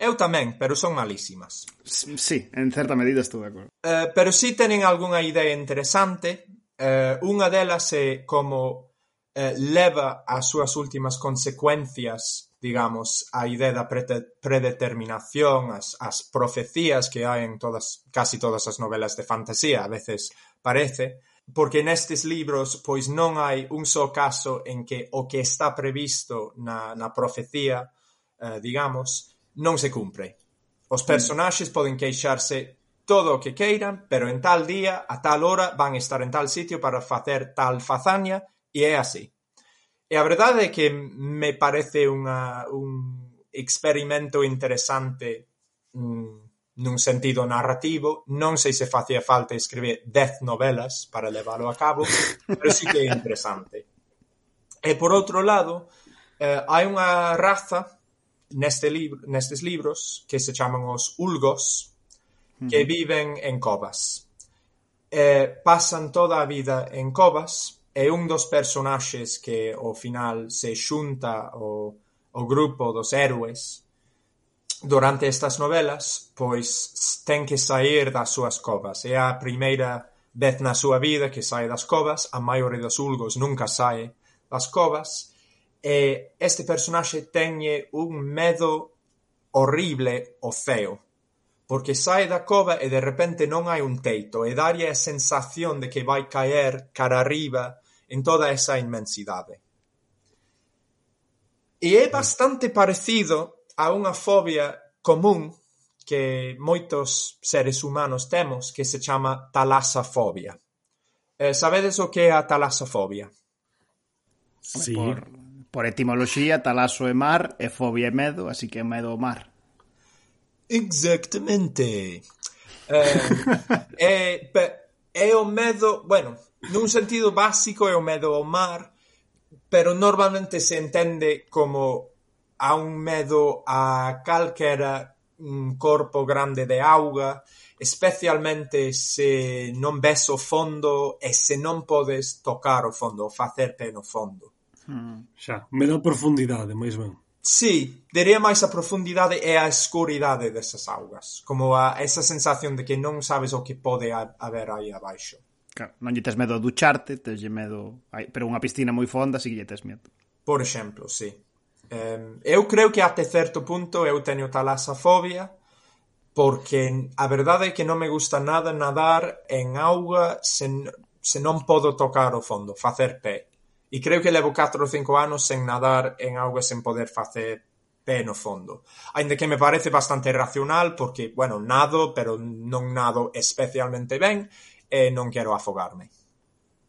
Eu tamén, pero son malísimas. Sí, en certa medida estou de acordo. Eh, pero sí tenen algunha idea interesante. Eh, unha delas é como eh, leva as súas últimas consecuencias digamos, a idea da predeterminación, as, as profecías que hai en todas, casi todas as novelas de fantasía, a veces parece, Porque nestes libros pois non hai un só caso en que o que está previsto na na profecía, eh, digamos, non se cumpre. Os mm. personaxes poden queixarse todo o que queiran, pero en tal día, a tal hora, van estar en tal sitio para facer tal fazaña e é así. E a verdade é que me parece unha un experimento interesante mm, nun sentido narrativo, non sei se facía falta escribir dez novelas para leválo a cabo, pero sí que é interesante. E por outro lado, eh, hai unha raza neste libro, nestes libros que se chaman os ulgos, que viven en covas. Eh, pasan toda a vida en covas e un dos personaxes que ao final se xunta o, o grupo dos héroes durante estas novelas pois ten que saír das súas covas, é a primeira vez na súa vida que sae das covas, a maioría dos ulgos nunca sae das covas, e este personaxe teñe un medo horrible ao ceo, porque sae da cova e de repente non hai un teito, e dalle a sensación de que vai caer cara arriba en toda esa inmensidade. E é bastante parecido a unha fobia común que moitos seres humanos temos que se chama talasafobia. Eh, sabedes o que é a talasafobia? Sí, por, por etimoloxía, talaso é mar e fobia é medo, así que é medo ao mar. Exactamente. Eh, eh é, é o medo, bueno, nun sentido básico é o medo ao mar, pero normalmente se entende como a un medo a calquera corpo grande de auga, especialmente se non ves o fondo e se non podes tocar o fondo, facer pé no fondo. Hmm, xa, medo a profundidade, máis ben. Sí, diría máis a profundidade e a escuridade desas augas, como a esa sensación de que non sabes o que pode haber aí abaixo. Claro, non lle tes medo a ducharte, teslle medo... Ai, pero unha piscina moi fonda, si que lle tes medo. Por exemplo, sí. Ehm, eu creo que até certo punto eu teño talasafobia porque a verdade é que non me gusta nada nadar en auga se, se non podo tocar o fondo, facer pé. E creo que levo 4 ou 5 anos sen nadar en auga sen poder facer pé no fondo. Ainda que me parece bastante racional porque, bueno, nado, pero non nado especialmente ben e non quero afogarme.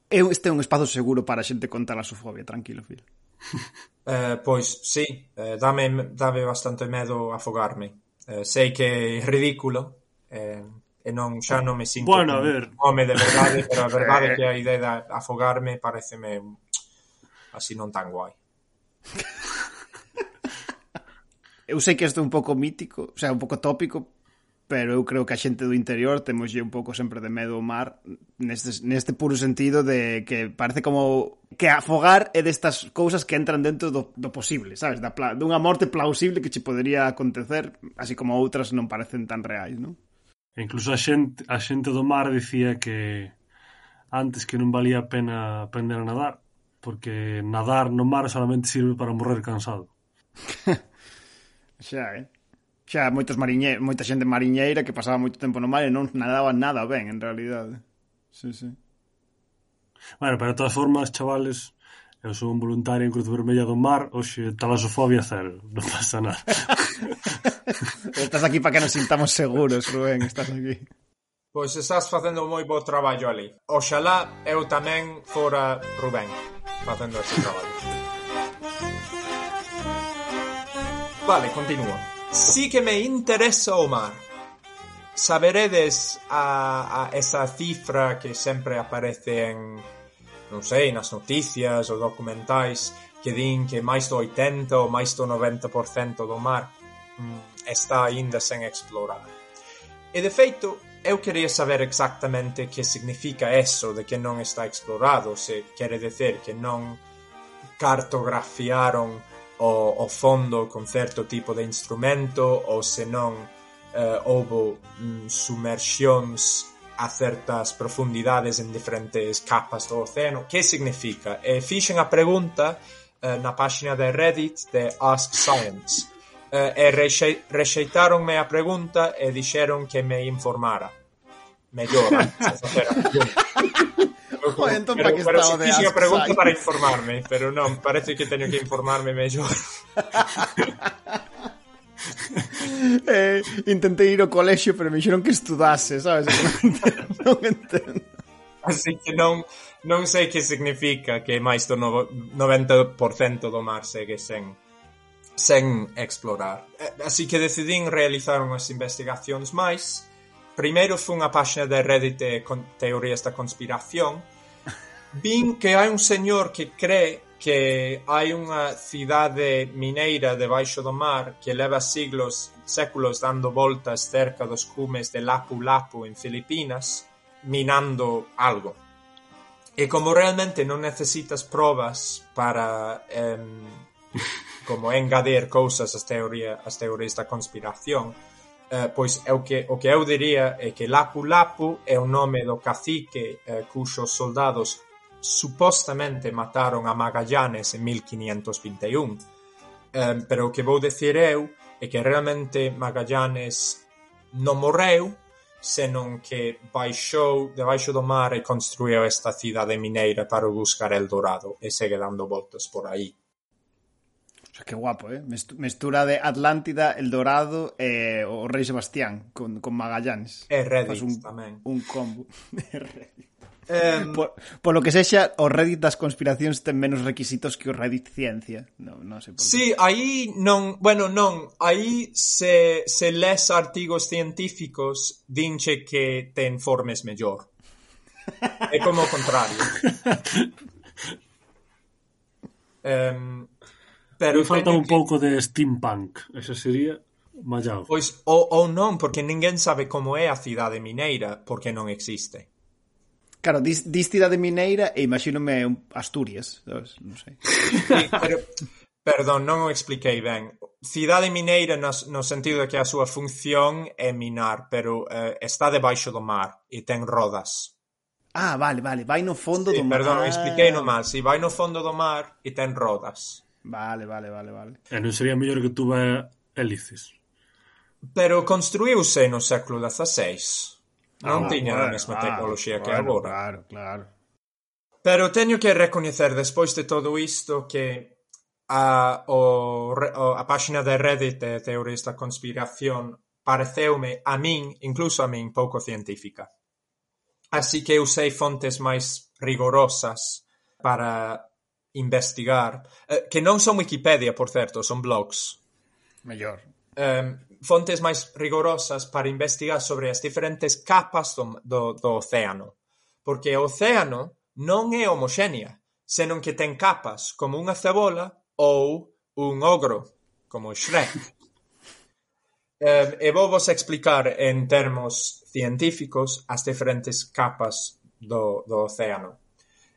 Eu este é un espazo seguro para a xente con talasofobia, tranquilo, filho. Eh, pois si, eh, dame, dame bastante medo afogarme. Eh, sei que é ridículo eh, e non xa non me sinto bueno, a ver. home de verdade, pero a verdade é que a idea de afogarme pareceme así non tan guai. Eu sei que isto é un pouco mítico, o sea, un pouco tópico, pero eu creo que a xente do interior temos un pouco sempre de medo ao mar neste, neste puro sentido de que parece como que afogar é destas cousas que entran dentro do, do posible, sabes? Da, dunha morte plausible que che podería acontecer, así como outras non parecen tan reais, non? E incluso a xente, a xente do mar dicía que antes que non valía a pena aprender a nadar, porque nadar no mar solamente sirve para morrer cansado. Xa, eh? xa moitos mariñe, moita xente mariñeira que pasaba moito tempo no mar e non nadaban nada ben, en realidade. Sí, sí. Bueno, pero de todas formas, chavales, eu sou un voluntario en Cruz Vermella do Mar, hoxe talasofobia cero, non pasa nada. estás aquí para que nos sintamos seguros, Rubén, estás aquí. Pois estás facendo moi bo traballo ali. Oxalá eu tamén fora Rubén facendo ese traballo. Vale, continuo sí que me interesa Omar. Saberedes a, a esa cifra que siempre aparece en, non sei, nas noticias ou documentais que din que máis do 80 ou máis do 90% do mar mm, está aínda sen explorar. E de feito, eu quería saber exactamente que significa eso de que non está explorado, se quere decir que non cartografiaron o, o fondo con certo tipo de instrumento ou senón eh, houbo mm, sumersións a certas profundidades en diferentes capas do océano. Que significa? E fixen a pregunta eh, na páxina de Reddit de Ask Science eh, e rexe, rexeitaronme a pregunta e dixeron que me informara. Mellor, antes de facer a pregunta. Bueno, entón, para que estaba de asco, pregunta para informarme, pero non, parece que teño que informarme mellor. eh, intentei ir ao colexio, pero me dixeron que estudase, sabes? non entendo. Así que non, non sei que significa que máis do no, 90% do mar segue sen sen explorar. Eh, así que decidín realizar unhas investigacións máis. Primeiro fun a páxina de Reddit de con teorías da conspiración, Vin que hai un señor que cree que hai unha cidade mineira debaixo do mar que leva siglos, séculos dando voltas cerca dos cumes de Lapu Lapu en Filipinas minando algo. E como realmente non necesitas probas para em, como engadir cousas ás teoría, as teorías da conspiración, Uh, pois é o que, o que eu diría é que Lapu Lapu é o nome do cacique eh, uh, cuxos soldados supostamente mataron a Magallanes en 1521. Um, pero o que vou decir eu é que realmente Magallanes non morreu, senón que baixou debaixo do mar e construiu esta cidade mineira para buscar el dorado e segue dando voltas por aí. O sea, que guapo, eh? Mestura de Atlántida, El Dorado e eh, o Rei Sebastián con, con Magallanes. E Reddit un, tamén. Un combo. E Eh, por, por, lo que sexa, o Reddit das conspiracións ten menos requisitos que o Reddit ciencia. No, non sei por qué. Sí, aí non, bueno, non, aí se, se les artigos científicos dinche que te informes mellor. É como o contrario. um, pero Me falta un que... pouco de steampunk, esa sería mallado. Pois ou, ou non, porque ninguén sabe como é a cidade mineira, porque non existe. Claro, dis, dis cidade mineira e imagínome Asturias, sabes? Non sei. Sí, pero, perdón, non o expliquei ben. Cidade mineira no, no sentido de que a súa función é minar, pero eh, está debaixo do mar e ten rodas. Ah, vale, vale, vai no fondo sí, do perdón, mar. Perdón, expliquei no mal. Si vai no fondo do mar e ten rodas. Vale, vale, vale, vale. E non sería mellor que tuva hélices. Pero construíuse no século XVI non ah, tiñan bueno, a mesma claro, tecnoloxía bueno, agora. Claro, claro. Pero teño que recoñecer despois de todo isto que a, o, a páxina de Reddit de teorías da conspiración pareceume a min, incluso a min, pouco científica. Así que usei fontes máis rigorosas para investigar, eh, que non son Wikipedia, por certo, son blogs. Mellor. Um, fontes máis rigorosas para investigar sobre as diferentes capas do, do, do océano. Porque o océano non é homoxénea, senón que ten capas como unha cebola ou un ogro, como Shrek. eh, e vou vos explicar en termos científicos as diferentes capas do, do océano.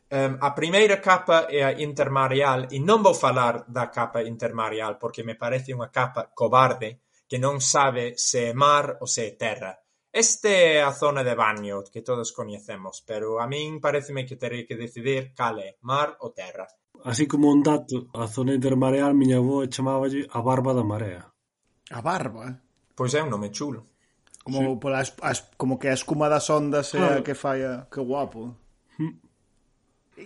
Um, a primeira capa é a intermareal e non vou falar da capa intermareal porque me parece unha capa cobarde que non sabe se é mar ou se é terra. Este é a zona de baño que todos coñecemos, pero a min pareceme que terei que decidir cal é, mar ou terra. Así como un dato, a zona intermareal miña avó chamáballe a barba da marea. A barba? Pois é un nome chulo. Como, sí. pola, as, as, como que a escuma das ondas é claro. a que fai a... Que guapo.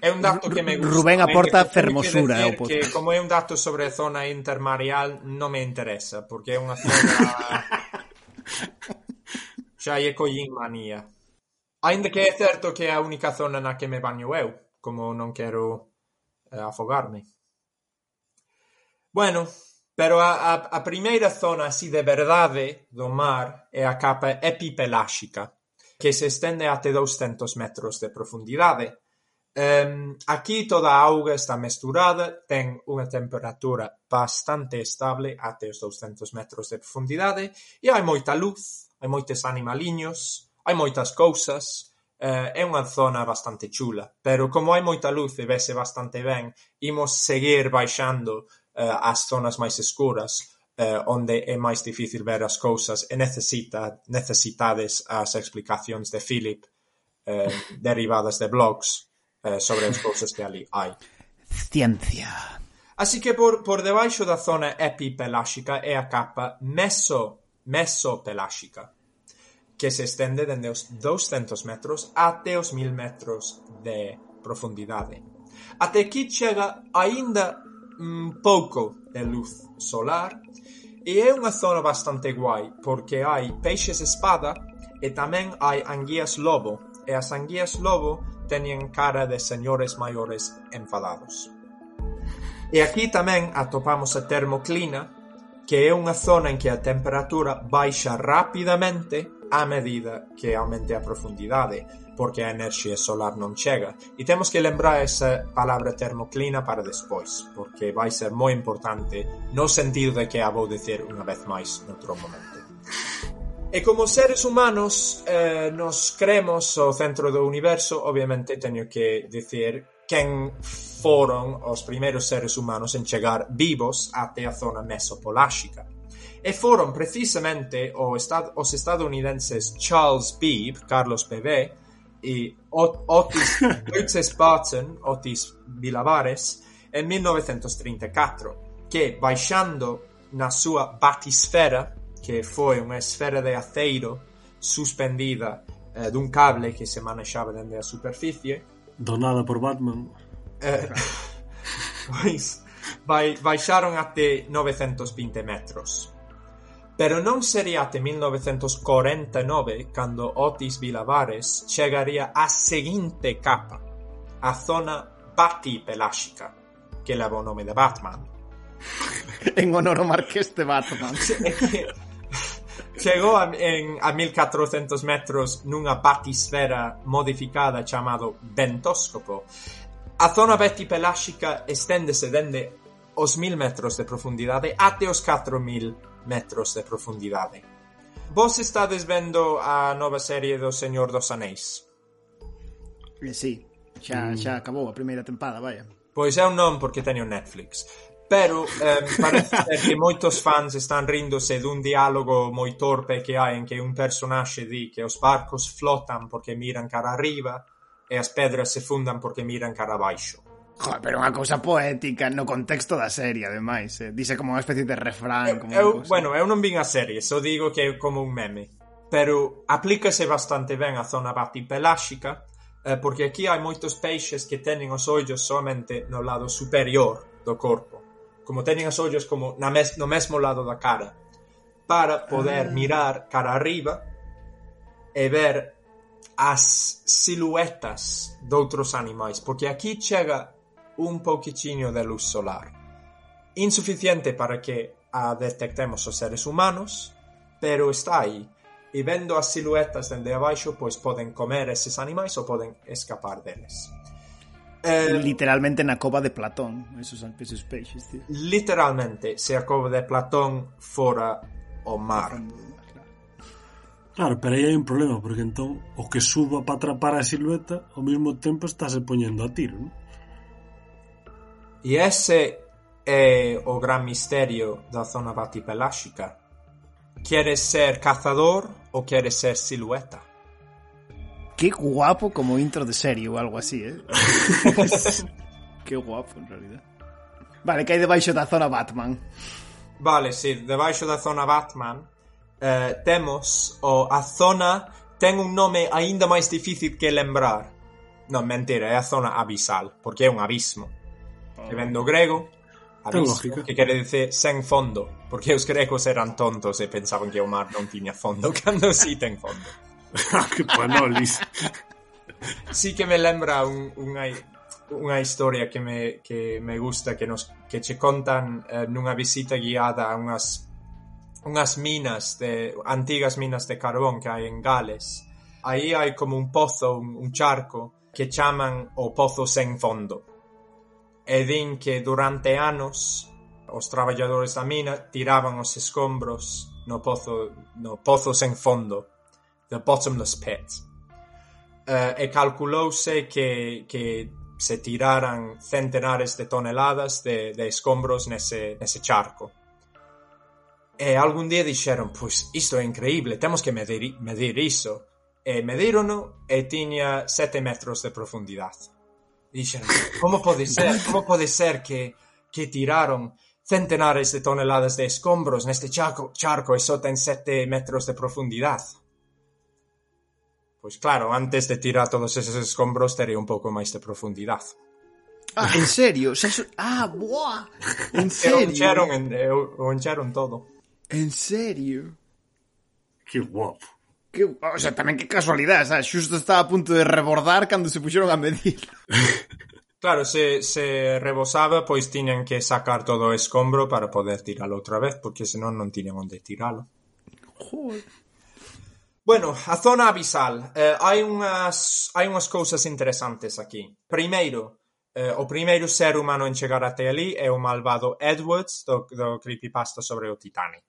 É un dato que me gusta. Rubén aporta fermosura ao podcast. Que como é un dato sobre zona intermareal non me interesa, porque é unha zona xa é collín manía. Ainda que é certo que é a única zona na que me baño eu, como non quero eh, afogarme. Bueno, pero a, a, a primeira zona así de verdade do mar é a capa epipeláxica, que se estende até 200 metros de profundidade, Aquí toda a auga está mesturada, ten unha temperatura bastante estable até os douscentos metros de profundidade e hai moita luz, hai moitos animaliños, hai moitas cousas, eh, é unha zona bastante chula, pero como hai moita luz e vese bastante ben, imos seguir baixando eh, ás zonas máis escuras eh, onde é máis difícil ver as cousas e necesita necesitades as explicacións de Philip derivadas de blogs eh, sobre as cousas que ali hai. Ciencia. Así que por, por debaixo da zona epipeláxica é a capa meso, mesopeláxica, que se estende dende os 200 metros até os 1000 metros de profundidade. Até aquí chega aínda un pouco de luz solar e é unha zona bastante guai porque hai peixes espada e tamén hai anguías lobo e as anguías lobo teñen cara de señores maiores enfadados. E aquí tamén atopamos a termoclina, que é unha zona en que a temperatura baixa rapidamente a medida que aumente a profundidade, porque a enerxía solar non chega. E temos que lembrar esa palabra termoclina para despois, porque vai ser moi importante no sentido de que a vou dicir unha vez máis noutro momento. E como seres humanos eh, nos cremos o centro do universo, obviamente teño que dicir quen foron os primeiros seres humanos en chegar vivos até a zona mesopoláxica. E foron precisamente o estad os estadounidenses Charles Beebe, Carlos Bebé, e Ot Otis, Otis Barton, Otis Vilavares, en 1934, que baixando na súa batisfera que foi unha esfera de aceiro suspendida eh, dun cable que se manexaba dende a superficie donada por Batman eh, pois vai, baixaron até 920 metros Pero non sería até 1949 cando Otis Vilavares chegaría á seguinte capa, a zona batipeláxica, que leva o nome de Batman. en honor ao Marqués de Batman. Chegou a, en, a 1400 metros nunha batisfera modificada chamado ventoscopo. A zona betipeláxica esténdese dende os 1000 metros de profundidade até os 4000 metros de profundidade. Vos estades vendo a nova serie do Señor dos Anéis? Eh, sí, xa, mm. xa acabou a primeira tempada, vaya. Pois eu non, porque teño Netflix pero eh, parece ser moitos fans están rindose dun diálogo moi torpe que hai en que un personaxe di que os barcos flotan porque miran cara arriba e as pedras se fundan porque miran cara abaixo. Joder, pero unha cousa poética no contexto da serie, ademais. Eh? Dice como unha especie de refrán. Como eu, cousa. bueno, eu non vin a serie, só digo que é como un meme. Pero aplícase bastante ben a zona batipeláxica, eh, porque aquí hai moitos peixes que teñen os ollos somente no lado superior do corpo como teñen as ollos como na mes, no mesmo lado da cara para poder ah. mirar cara arriba e ver as siluetas doutros animais, porque aquí chega un pouquichiño de luz solar. Insuficiente para que a detectemos os seres humanos, pero está aí. E vendo as siluetas dende abaixo, pois poden comer eses animais ou poden escapar deles. Eh, literalmente na cova de Platón esos esos peixes tío. literalmente se a cova de Platón fora o mar Claro, pero aí hai un problema, porque entón o que suba para atrapar a silueta ao mesmo tempo estáse poñendo a tiro, non? E ese é o gran misterio da zona batipeláxica. Queres ser cazador ou queres ser silueta? Qué guapo como intro de serie o algo así, eh. Qué guapo, en realidad. Vale, que hai debaixo da zona Batman. Vale, sí, debaixo da zona Batman eh, temos o a zona ten un nome aínda máis difícil que lembrar. Non, mentira, é a zona abisal, porque é un abismo. Oh. Que vendo grego, abismo, que quere dizer sen fondo, porque os gregos eran tontos e pensaban que o mar non tiña fondo, cando si sí ten fondo. que panolis. sí que me lembra un, unha, unha historia que me, que me gusta que nos que che contan eh, nunha visita guiada a unhas unhas minas de antigas minas de carbón que hai en Gales. Aí hai como un pozo, un, un charco que chaman o pozo sen fondo. E din que durante anos os traballadores da mina tiraban os escombros no pozo no pozo sen fondo The Bottomless Pit. Uh, e calculouse que, que se tiraran centenares de toneladas de, de escombros nese, nese charco. E algún día dixeron, pois isto é increíble, temos que medir, medir iso. E medirono e tiña sete metros de profundidade. Dixeron, como pode ser, como pode ser que, que tiraron centenares de toneladas de escombros neste charco, charco e só ten sete metros de profundidade? Pois claro, antes de tirar todos eses escombros terei un pouco máis de profundidade. Ah, en serio? Xa su... Ah, boa! En serio? Oncharon, en, todo. En serio? Que guapo. Que, o sea, tamén que casualidade, xa, xusto estaba a punto de rebordar cando se puxeron a medir. Claro, se, se rebosaba, pois tiñan que sacar todo o escombro para poder tiralo outra vez, porque senón non tiñan onde tiralo. Joder. Bueno, a zona abisal, eh, hai unhas hai unhas cousas interesantes aquí. Primeiro, eh, o primeiro ser humano en chegar até ali é o malvado Edwards do, do creepypasta sobre o Titanic.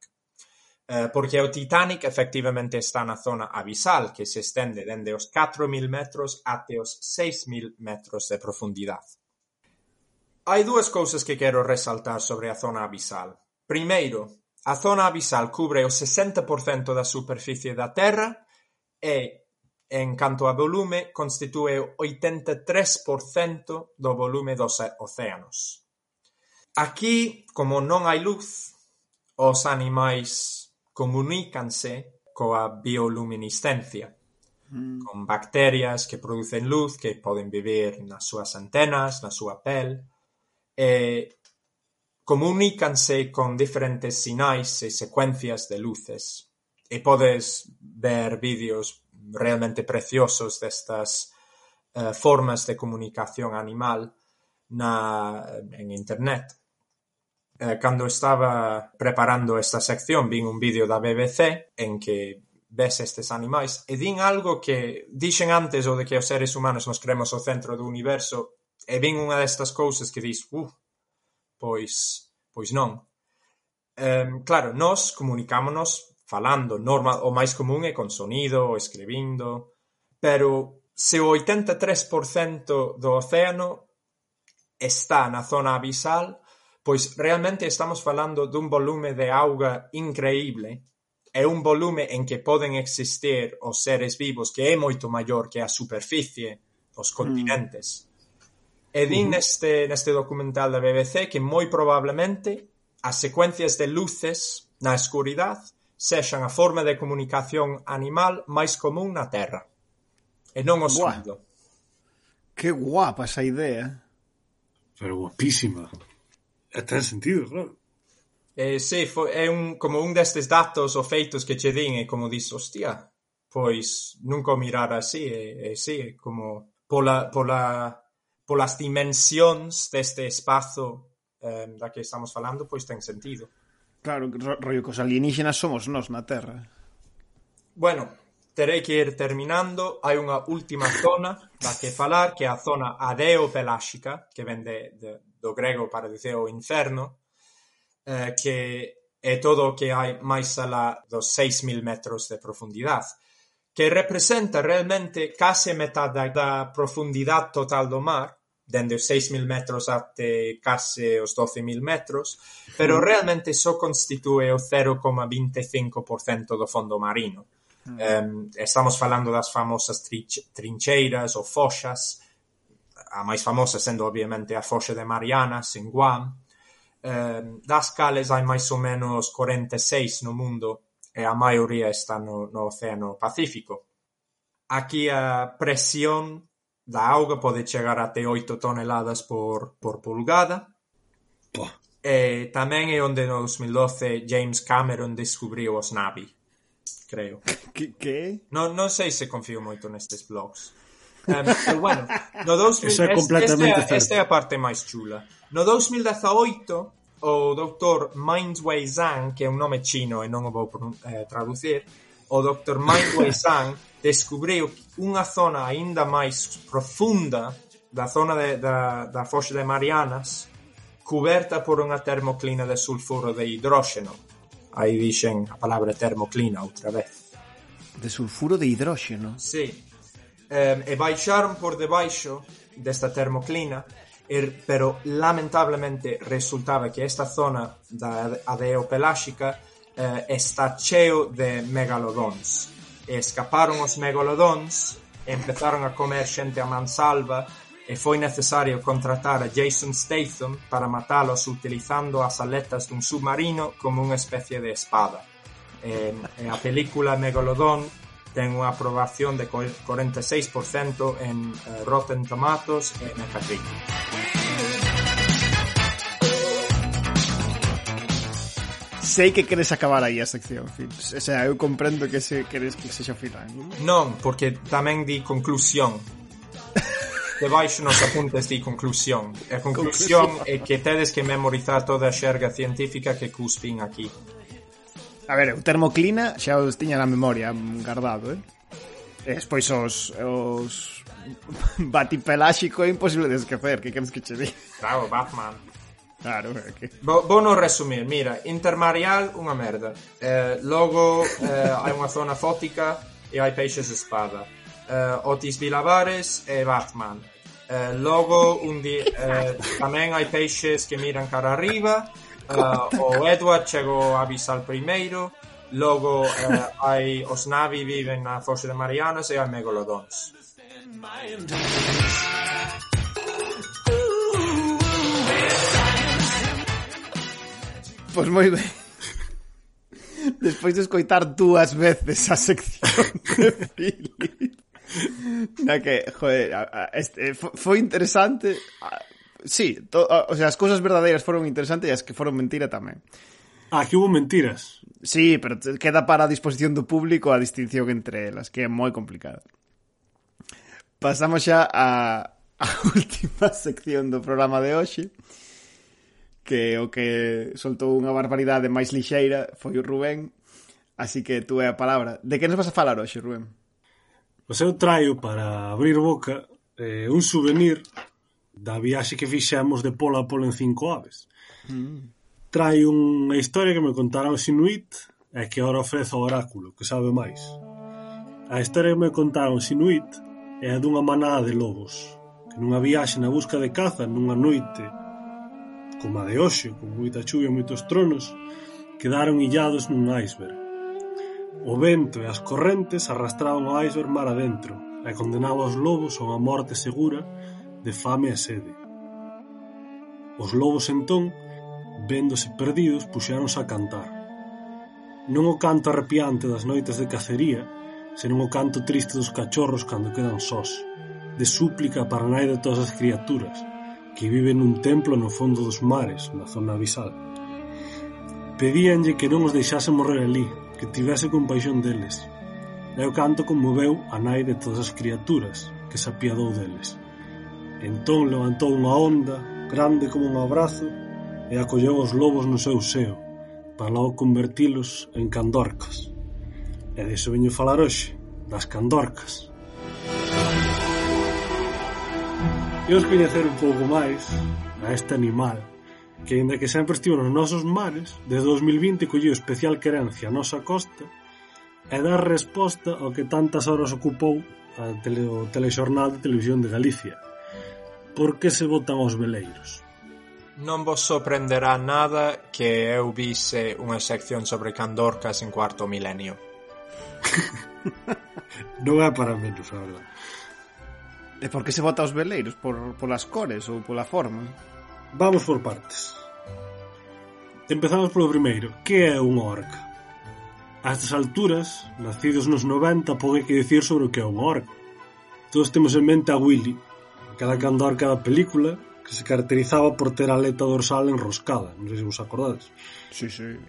Eh, porque o Titanic efectivamente está na zona abisal, que se estende dende os 4.000 metros até os 6.000 metros de profundidade. Hai dúas cousas que quero resaltar sobre a zona abisal. Primeiro, A zona abisal cubre o sesenta por cento da superficie da Terra e, en canto a volume, constitúe o oitenta e tres por cento do volume dos océanos. Aquí, como non hai luz, os animais comunícanse coa bioluminiscencia, mm. con bacterias que producen luz que poden vivir nas súas antenas, na súa pel, e Comunícanse con diferentes sinais e secuencias de luces e podes ver vídeos realmente preciosos destas eh, formas de comunicación animal na en internet. Eh, cando estaba preparando esta sección vin un vídeo da BBC en que ves estes animais e din algo que dixen antes o de que os seres humanos nos creemos o centro do universo e vin unha destas cousas que dis, uh, Pois, pois non. Eh, claro, nós comunicámonos falando, normal, o máis común é con sonido, escribindo, pero se o 83% do océano está na zona abisal, pois realmente estamos falando dun volume de auga increíble é un volume en que poden existir os seres vivos que é moito maior que a superficie, os continentes. Mm. E din neste, neste documental da BBC que moi probablemente as secuencias de luces na escuridade sexan a forma de comunicación animal máis común na Terra. E non o sonido. Que guapa esa idea. Pero guapísima. E ten sentido, claro. Eh, sí, foi, é un, como un destes datos ou feitos que che din e como dis, hostia, pois nunca o mirar así, e, e sí, como pola, pola polas dimensións deste espazo eh, da que estamos falando, pois ten sentido. Claro, rollo que os alienígenas somos nós na Terra. Bueno, terei que ir terminando. Hai unha última zona da que falar, que é a zona adeopeláxica, que vende de, do grego para dizer o inferno, eh, que é todo o que hai máis alá dos 6.000 metros de profundidade que representa realmente case metade da profundidade total do mar, dende os 6.000 metros até case os 12.000 metros, pero mm. realmente só constitúe o 0,25% do fondo marino. Um, estamos falando das famosas trincheiras ou foxas, a máis famosa sendo obviamente a foxa de Marianas en Guam, um, das cales hai máis ou menos 46 no mundo e a maioría está no, no Océano Pacífico. Aquí a presión da auga pode chegar até 8 toneladas por, por pulgada. Pô. E tamén é onde no 2012 James Cameron descubriu os Navi, creo. Que? que? Non, non sei se confío moito nestes blogs. Um, pero bueno, no 2000, Eso é completamente este, este, é a parte máis chula. No 2018 o doutor Mind Wei Zhang, que é un nome chino e non o vou eh, traducir, o doutor Mind Wei Zhang descubriu unha zona aínda máis profunda da zona de, da, da foxa de Marianas, coberta por unha termoclina de sulfuro de hidróxeno. Aí dixen a palabra termoclina outra vez. De sulfuro de hidróxeno? Sí. Eh, e baixaron por debaixo desta termoclina Er, pero lamentablemente resultaba que esta zona da adeopeláxica eh, está cheo de megalodóns. E escaparon os megalodóns, empezaron a comer xente a mansalva e foi necesario contratar a Jason Statham para matalos utilizando as aletas dun submarino como unha especie de espada. E, e a película Megalodon ten unha aprobación de 46% en eh, Rotten Tomatoes e Metacritic. sei que queres acabar aí a sección, fin. O sea, eu comprendo que se queres que sexa o final. Non, porque tamén di conclusión. Debaixo nos apuntes di conclusión. A conclusión, conclusión. é que tedes que memorizar toda a xerga científica que cuspin aquí. A ver, o termoclina xa os tiña na memoria guardado, eh? E despois os, os batipeláxico é imposible de esquecer, que queres que che di? Claro, Batman. Claro, que... Vou, vou non resumir, mira, Intermarial unha merda. Eh, logo eh, hai unha zona fótica e hai peixes espada. Eh, Otis Vilavares e Batman. Eh, logo un di, eh, tamén hai peixes que miran cara arriba. Eh, o Edward chegou a avisar primeiro. Logo eh, hai os navi viven na Foxe de Marianas e hai megalodons. Pois moi ben. Despois de escoitar dúas veces a sección de Philip. Na que, joder, a, a, este, foi interesante. A, sí, to, a, o sea, as cousas verdadeiras foron interesantes e as que foron mentira tamén. Ah, que hubo mentiras. Sí, pero queda para a disposición do público a distinción entre elas, que é moi complicada. Pasamos xa a, a última sección do programa de hoxe, que o que soltou unha barbaridade máis lixeira foi o Rubén, así que tú é a palabra. De que nos vas a falar hoxe, Rubén? Pois eu traio para abrir boca eh, un souvenir da viaxe que fixemos de Polo a Polo en cinco aves. Mm. Trai unha historia que me contaron os Inuit e que ahora ofrece o oráculo, que sabe máis. A historia que me contaron os Inuit é a dunha manada de lobos que nunha viaxe na busca de caza nunha noite como a de hoxe, con moita chuvia e moitos tronos, quedaron illados nun iceberg. O vento e as correntes arrastraban o iceberg mar adentro e condenaba os lobos a unha morte segura de fame e sede. Os lobos entón, véndose perdidos, puxeronse a cantar. Non o canto arrepiante das noites de cacería, senón o canto triste dos cachorros cando quedan sós, de súplica para nai de todas as criaturas, que vive nun templo no fondo dos mares, na zona abisal. Pedíanlle que non os deixase morrer ali, que tivese compaixón deles. E o canto conmoveu a nai de todas as criaturas, que se apiadou deles. Entón levantou unha onda, grande como un abrazo, e acolleu os lobos no seu seo, para logo convertilos en candorcas. E deso veño falar hoxe, das candorcas. Imos coñecer un pouco máis a este animal que, ainda que sempre estivo nos nosos mares, desde 2020 colleu especial querencia a nosa costa e dar resposta ao que tantas horas ocupou a tele, o telexornal de televisión de Galicia. Por que se votan os veleiros? Non vos sorprenderá nada que eu vise unha sección sobre Candorcas en cuarto milenio. non é para menos, a verdade. E por que se vota os veleiros? Por, polas cores ou pola forma? Vamos por partes. Empezamos polo primeiro. Que é unha orca? A estas alturas, nacidos nos 90, pode que dicir sobre o que é unha orca. Todos temos en mente a Willy, cada candorca da película, que se caracterizaba por ter a aleta dorsal enroscada. Non sei se vos acordades. Sí, sí.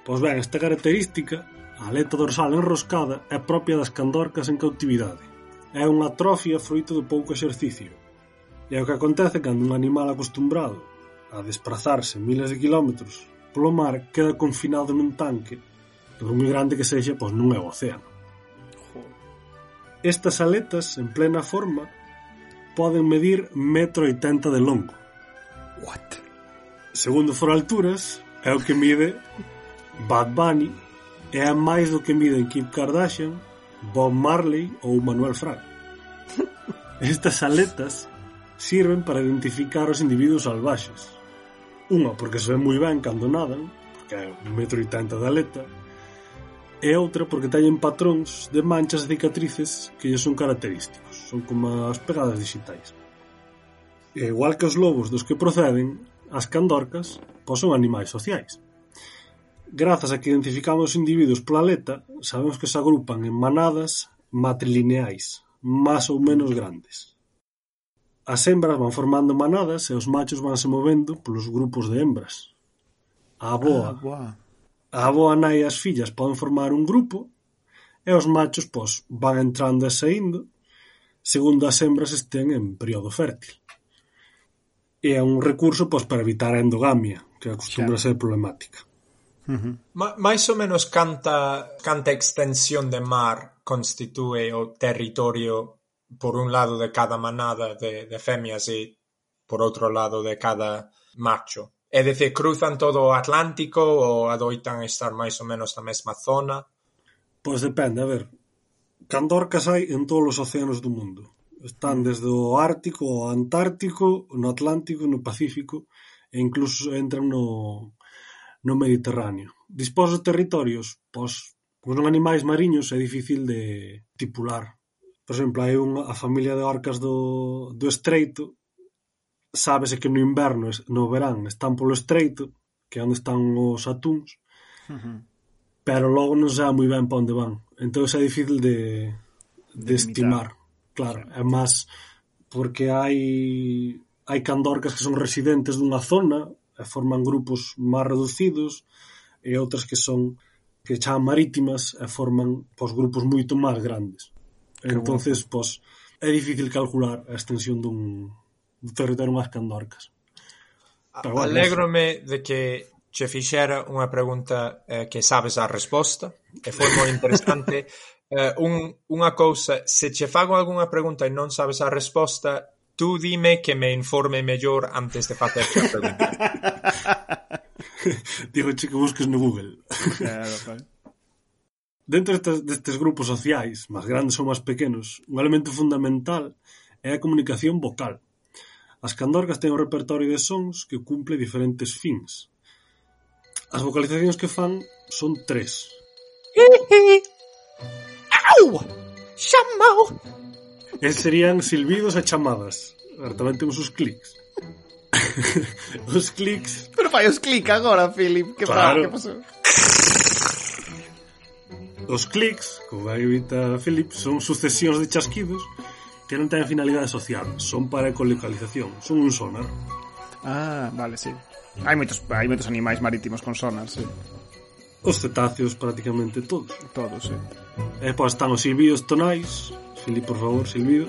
Pois ben, esta característica, a aleta dorsal enroscada, é propia das candorcas en cautividade é unha atrofia froito do pouco exercicio. E é o que acontece cando un animal acostumbrado a desprazarse miles de quilómetros polo mar queda confinado nun tanque que por moi grande que sexa, pois non é o océano. Estas aletas, en plena forma, poden medir metro e tenta de longo. What? Segundo for alturas, é o que mide Bad Bunny e é máis do que miden Kim Kardashian, Bob Marley ou Manuel Fraga. Estas aletas sirven para identificar os individuos salvaxes. Unha porque se ven moi ben cando nadan, porque é un metro e tanta de aleta, e outra porque teñen patróns de manchas e cicatrices que lle son característicos, son como as pegadas digitais. E igual que os lobos dos que proceden, as candorcas son animais sociais. Grazas a que identificamos os individuos pola aleta sabemos que se agrupan en manadas matrilineais máis ou menos grandes. As hembras van formando manadas e os machos vanse movendo polos grupos de hembras. A aboa, ah, a aboa nai e as fillas poden formar un grupo e os machos pois, van entrando e saindo segundo as hembras estén en período fértil. E é un recurso pois, para evitar a endogamia, que acostumbra a ser problemática. -huh. Ma, máis ou menos canta, canta extensión de mar constitúe o territorio por un lado de cada manada de, de femias e por outro lado de cada macho. É dicir, cruzan todo o Atlántico ou adoitan estar máis ou menos na mesma zona? Pois depende, a ver. Candorcas hai en todos os océanos do mundo. Están desde o Ártico ao Antártico, no Atlántico, no Pacífico, e incluso entran no, no Mediterráneo. Dispós de territorios, pois, como son animais mariños é difícil de tipular. Por exemplo, hai unha a familia de orcas do, do Estreito, sábese que no inverno, no verán, están polo Estreito, que é onde están os atúns, uh -huh. pero logo non sabe moi ben para onde van. Entón é difícil de, de, de estimar. Claro, é máis porque hai hai candorcas que son residentes dunha zona e forman grupos máis reducidos e outras que son que chaman marítimas e forman pos grupos moito máis grandes. Que entonces, bueno. pois é difícil calcular a extensión dun, dun territorio máis que Andorcas. Pero, bueno, Alégrome de que che fixera unha pregunta eh, que sabes a resposta e foi moi interesante. eh, un, unha cousa, se che fago algunha pregunta e non sabes a resposta, Tú dime que me informe mellor antes de facer a pregunta. Dígoche que busques no Google. Claro, claro. Dentro destes, destes grupos sociais, máis grandes ou máis pequenos, un elemento fundamental é a comunicación vocal. As candorgas ten un repertorio de sons que cumple diferentes fins. As vocalizacións que fan son tres. Au! Chamou! E serían silbidos e chamadas. Agora tamén temos os clics. os clics. Pero fai os clics agora, Philip. Que claro. que pasou? Os clics, como vai evita Philip, son sucesións de chasquidos que non teñen finalidade social, son para ecolocalización, son un sonar. Ah, vale, sí. Hai moitos, hai moitos animais marítimos con sonar, sí. Os cetáceos prácticamente todos. Todos, sí. E pois están os silbidos tonais, Silvi, por favor, silbido.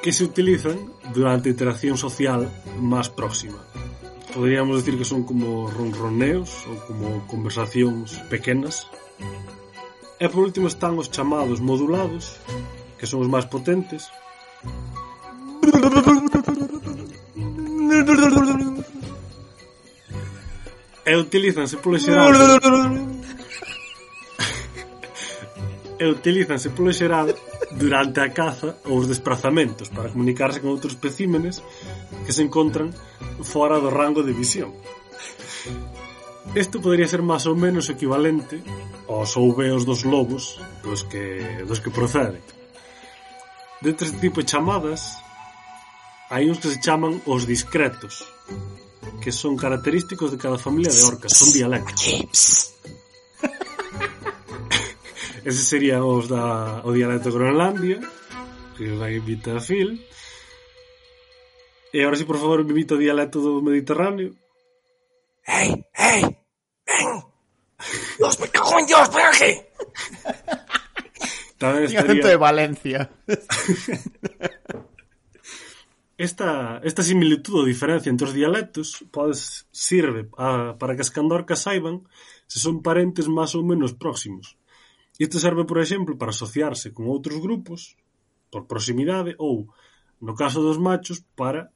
que se utilizan durante interacción social máis próxima. Podríamos decir que son como ronroneos ou como conversacións pequenas. E por último están os chamados modulados, que son os máis potentes. E utilizanse polo xeral e utilízanse polo xeral durante a caza ou os desplazamentos para comunicarse con outros especímenes que se encontran fora do rango de visión. Isto podría ser máis ou menos equivalente aos ouveos dos lobos dos que, dos que procede. Dentro deste tipo de chamadas, hai uns que se chaman os discretos, que son característicos de cada familia de orcas, son dialectos. Ese sería os da o dialecto Groenlandia, que vai invita a Phil. E agora si, por favor, me invita o dialecto do Mediterráneo. Ei, ei, ven. Dios, me cago en Dios, ven aquí. Tamén estaría... de Valencia. esta, esta similitud ou diferencia entre os dialectos podes, sirve a, para que as candorcas saiban se son parentes máis ou menos próximos. Isto serve por exemplo para asociarse con outros grupos por proximidade ou, no caso dos machos, para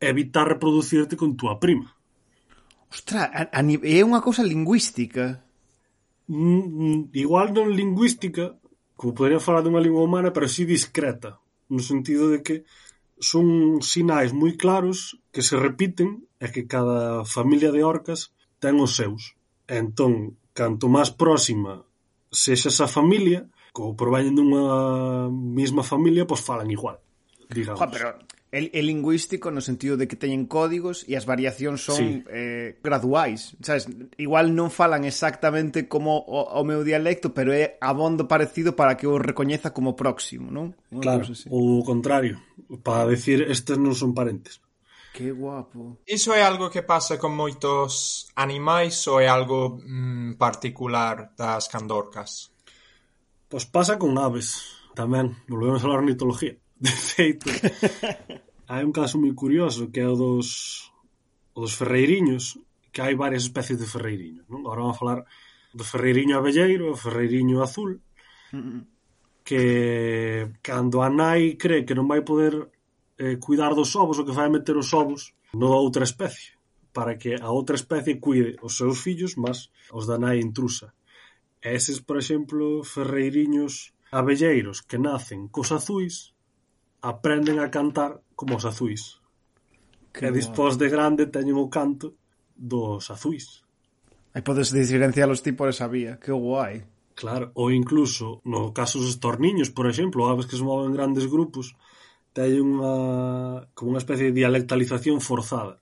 evitar reproducirte con túa prima. Ostra, a, a, é unha cousa lingüística. Mm, mm igual non lingüística, como podría falar dunha lingua humana, pero sí discreta, no sentido de que son sinais moi claros que se repiten e que cada familia de orcas ten os seus. E entón, canto máis próxima sexas esa familia, como proveñen dunha mesma familia, pois falan igual, digamos. Oja, pero é lingüístico no sentido de que teñen códigos e as variacións son sí. eh, graduais. Sabes? Igual non falan exactamente como o, o meu dialecto, pero é abondo parecido para que o recoñeza como próximo, non? Claro, o contrario, para decir estes non son parentes. Que guapo. Iso é algo que pasa con moitos animais ou é algo mm, particular das candorcas? Pois pasa con aves tamén. Volvemos a hablar ornitología. De feito, hai un caso moi curioso que é o dos, o dos ferreiriños, que hai varias especies de ferreiriños. Non? Agora vamos a falar do ferreiriño abelleiro, o ferreiriño azul, mm, mm. que cando a nai cree que non vai poder Eh, cuidar dos ovos, o que fai é meter os ovos no da outra especie, para que a outra especie cuide os seus fillos, mas os da nai intrusa. E eses, por exemplo, ferreiriños abelleiros que nacen cos azuis aprenden a cantar como os azuis. Que e dispós de grande teñen o canto dos azuis. Aí podes diferencialos ti por esa vía, que guai. Claro, ou incluso no caso dos torniños, por exemplo, aves que se moven grandes grupos, hai unha como unha especie de dialectalización forzada,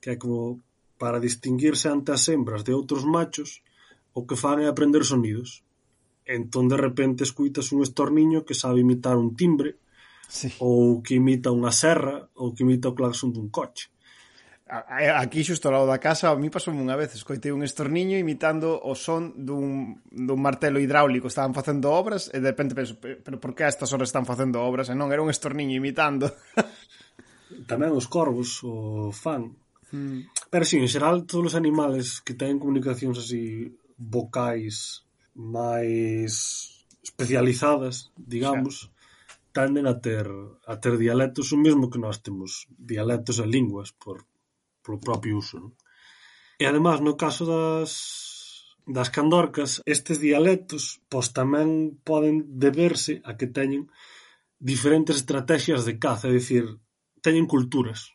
que é como para distinguirse ante as hembras de outros machos, o que fan é aprender sonidos. Entón de repente escuitas un estorniño que sabe imitar un timbre, sí. ou que imita unha serra, ou que imita o claxon dun coche. Aquí xusto ao lado da casa, a mí pasou unha vez, escoitei un estorniño imitando o son dun, dun martelo hidráulico. Estaban facendo obras e de repente penso, pero por que a estas horas están facendo obras? E non, era un estorniño imitando. Tamén os corvos o fan. Hmm. Pero sí, en xeral, todos os animales que teñen comunicacións así vocais máis especializadas, digamos, xa. tenden a ter a ter dialectos o mesmo que nós temos dialectos e linguas por polo propio uso, non? E ademais no caso das das candorcas, estes dialectos pois tamén poden deberse a que teñen diferentes estrategias de caza, é dicir, teñen culturas,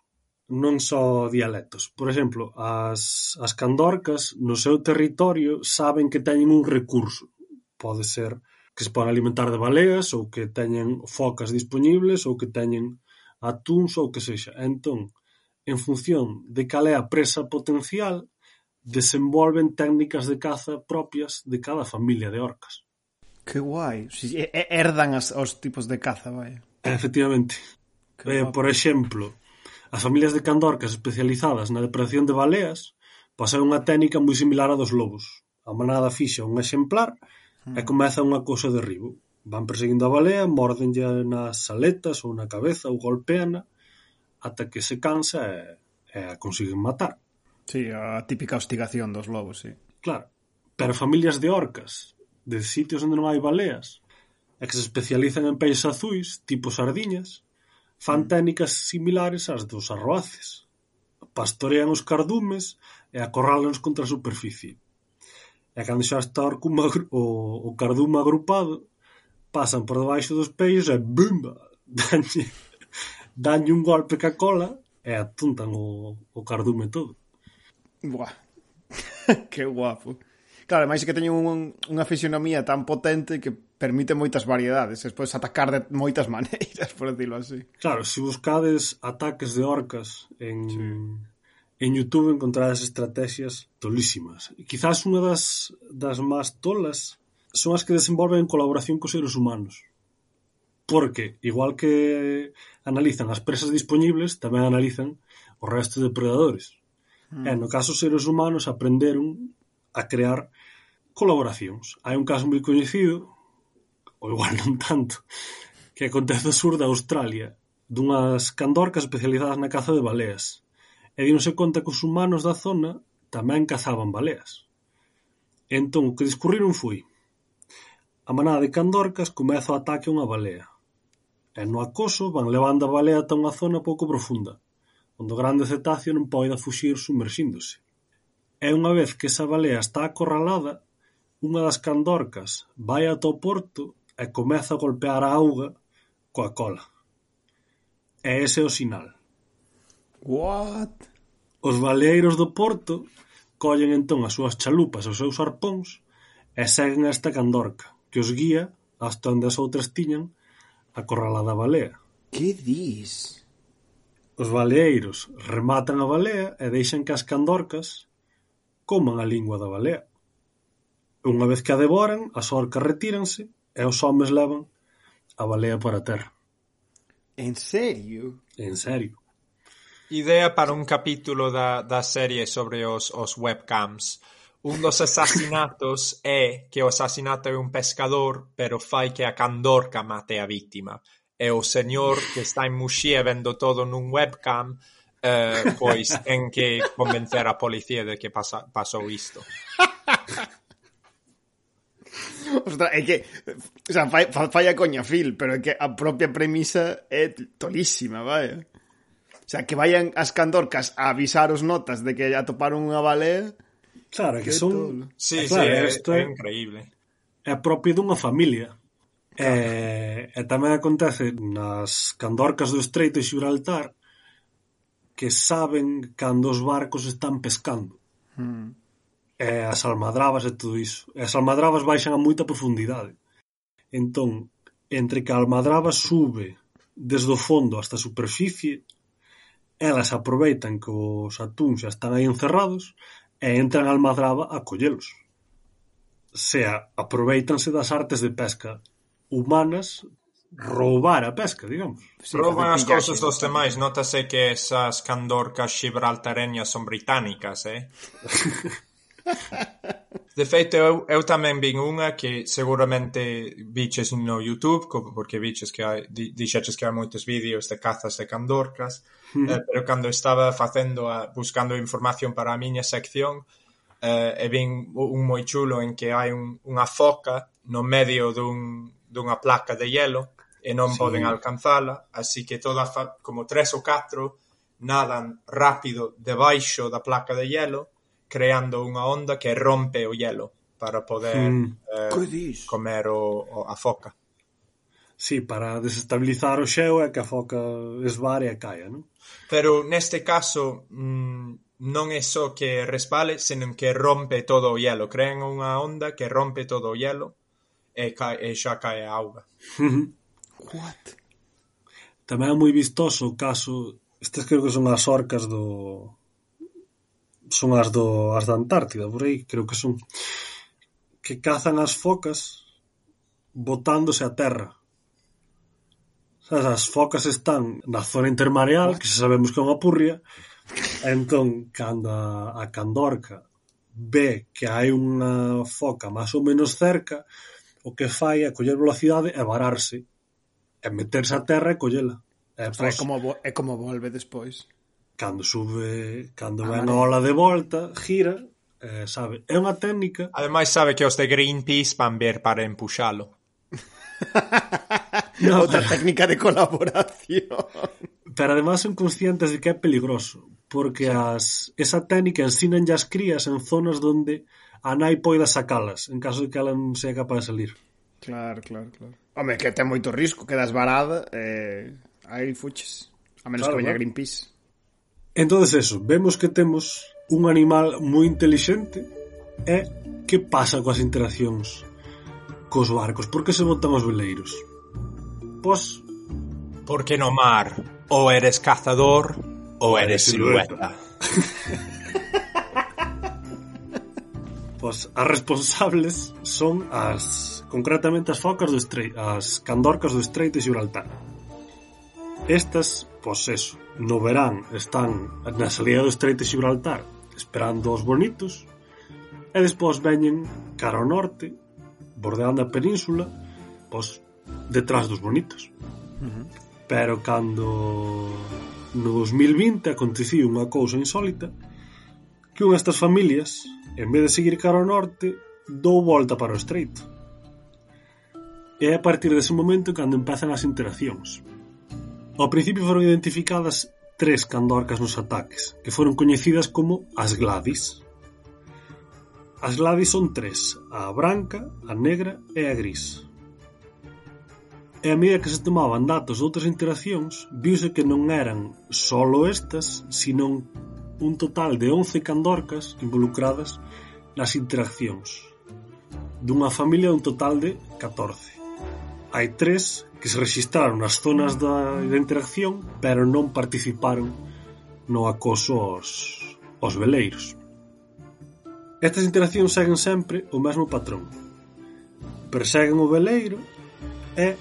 non só dialectos. Por exemplo, as, as candorcas no seu territorio saben que teñen un recurso. Pode ser que se poden alimentar de baleas ou que teñen focas disponibles ou que teñen atuns ou que sexa. Entón, En función de cal é a presa potencial desenvolven técnicas de caza propias de cada familia de orcas. Que guai, si, herdan as, os tipos de caza, vai. Efectivamente. Que eh, por exemplo, as familias de candorcas especializadas na depredación de baleas pasan unha técnica moi similar á dos lobos. A manada fixa un exemplar e hmm. comeza unha cousa de ribo. Van perseguindo a balea, mordenlle nas aletas ou na cabeza ou golpeana ata que se cansa e, e a consiguen matar. Sí, a típica hostigación dos lobos, sí. Claro, pero familias de orcas, de sitios onde non hai baleas, e que se especializan en peixes azuis, tipo sardiñas, fan mm. técnicas similares ás dos arroaces. Pastorean os cardumes e acorralanos contra a superficie. E cando xa está o, o, o cardume agrupado, pasan por debaixo dos peixes e bumba, danlle danlle un golpe ca cola e atuntan o, o cardume todo. Buah, que guapo. Claro, máis que teñen un, unha fisionomía tan potente que permite moitas variedades, e podes atacar de moitas maneiras, por decirlo así. Claro, se si buscades ataques de orcas en, sí. en YouTube encontrades estrategias tolísimas. E quizás unha das, das máis tolas son as que desenvolven en colaboración cos seres humanos. Porque, igual que analizan as presas dispoñibles, tamén analizan o resto de predadores. Mm. E no caso os seres humanos aprenderon a crear colaboracións. Hai un caso moi coñecido, ou igual non tanto, que acontece no sur da Australia, dunhas candorcas especializadas na caza de baleas. E dínose conta que os humanos da zona tamén cazaban baleas. E entón, o que discurriron foi a manada de candorcas comeza o ataque a unha balea. E no acoso van levando a balea ata unha zona pouco profunda, onde o grande cetáceo non poida fuxir submerxíndose. E unha vez que esa balea está acorralada, unha das candorcas vai ata o porto e comeza a golpear a auga coa cola. E ese é o sinal. What? Os baleeiros do porto collen entón as súas chalupas e os seus arpóns e seguen a esta candorca, que os guía hasta onde as outras tiñan A corralada balea. Que dis? Os baleeiros rematan a balea e deixan que as candorcas coman a lingua da balea. Unha vez que a devoran, as orcas retíranse e os homes levan a balea para a terra. En serio? En serio. Idea para un capítulo da, da serie sobre os, os webcams. Un dos asasinatos é que o asasinato é un pescador pero fai que a candorca mate a vítima e o señor que está en Muxía vendo todo nun webcam eh, pois ten que convencer a policía de que pasa, pasou isto. Ostras, é que o sea, fai, fai a coña Phil, pero é que a propia premisa é tolísima, vai. O sea, que vayan as candorcas a avisar os notas de que atoparon unha balea Claro, que son... Sí, claro, sí, isto é, é increíble. É propio dunha familia. Claro. E, e tamén acontece nas candorcas do Estreito de Gibraltar que saben cando os barcos están pescando. Hmm. E as almadrabas e todo iso. E as almadrabas baixan a moita profundidade. Entón, entre que a almadraba sube desde o fondo hasta a superficie, elas aproveitan que os atúns xa están aí encerrados e entran a Almadraba a collelos, sea aproveitanse das artes de pesca humanas roubar a pesca, digamos. Sí, Rouban as cousas dos demais, notase que esas candorcas xibraltareñas son británicas, eh? De feito, eu, eu tamén vin unha que seguramente viches no YouTube, porque viches que hai, dixeches que hai moitos vídeos de cazas de candorcas, mm eh, pero cando estaba facendo a, buscando información para a miña sección, eh, e vin un moi chulo en que hai un, unha foca no medio dun, dunha placa de hielo e non sí. poden alcanzala, así que toda como tres ou catro nadan rápido debaixo da placa de hielo creando unha onda que rompe o hielo para poder mm. eh, comer o, o, a foca. Sí, para desestabilizar o xeo e que a foca esvare e caia, non? Pero neste caso mm, non é só que respale, senón que rompe todo o hielo. Crean unha onda que rompe todo o hielo e, cae, e xa cae a auga. What? Tamén é moi vistoso o caso... Estas creo que son as orcas do, son as do as da Antártida, por aí creo que son, que cazan as focas botándose a terra. Sabes, as focas están na zona intermareal, que xa sabemos que é unha purria, entón, cando a, a candorca ve que hai unha foca máis ou menos cerca, o que fai é coller velocidade e vararse, e meterse a terra e collela. É, pois, é, como, é como volve despois cando sube, cando ah, ven a ola de volta, gira, eh, sabe, é unha técnica. Ademais sabe que os de Greenpeace van ver para empuxalo. no, Outra pero... técnica de colaboración. Pero además son conscientes de que é peligroso, porque as, esa técnica ensinan as crías en zonas onde a nai poida sacalas, en caso de que ela non sea capaz de salir. Claro, claro, claro. Home, que ten moito risco, quedas varada, eh, aí fuches. A menos claro, que veña Greenpeace. Entonces eso, vemos que temos un animal moi intelixente e que pasa coas interaccións cos barcos? Por que se botan os veleiros? Pois porque no mar ou eres cazador ou eres silueta. pois as responsables son as concretamente as focas do estreito, as candorcas do estreito de Gibraltar Estas, pois eso, no verán están na salida do Estreito de Gibraltar esperando os bonitos e despois veñen cara ao norte bordeando a península pois detrás dos bonitos. Pero cando no 2020 aconteciu unha cousa insólita que unha estas familias, en vez de seguir cara ao norte, dou volta para o estreito. E é a partir dese momento cando empezan as interaccións. Ao principio foron identificadas tres candorcas nos ataques, que foron coñecidas como as Gladys. As Gladys son tres, a branca, a negra e a gris. E a medida que se tomaban datos de outras interaccións, viuse que non eran só estas, sino un total de 11 candorcas involucradas nas interaccións, dunha familia dun total de 14 hai tres que se rexistraron nas zonas da, da interacción pero non participaron no acoso aos, aos veleiros. Estas interaccións seguen sempre o mesmo patrón. Perseguen o veleiro e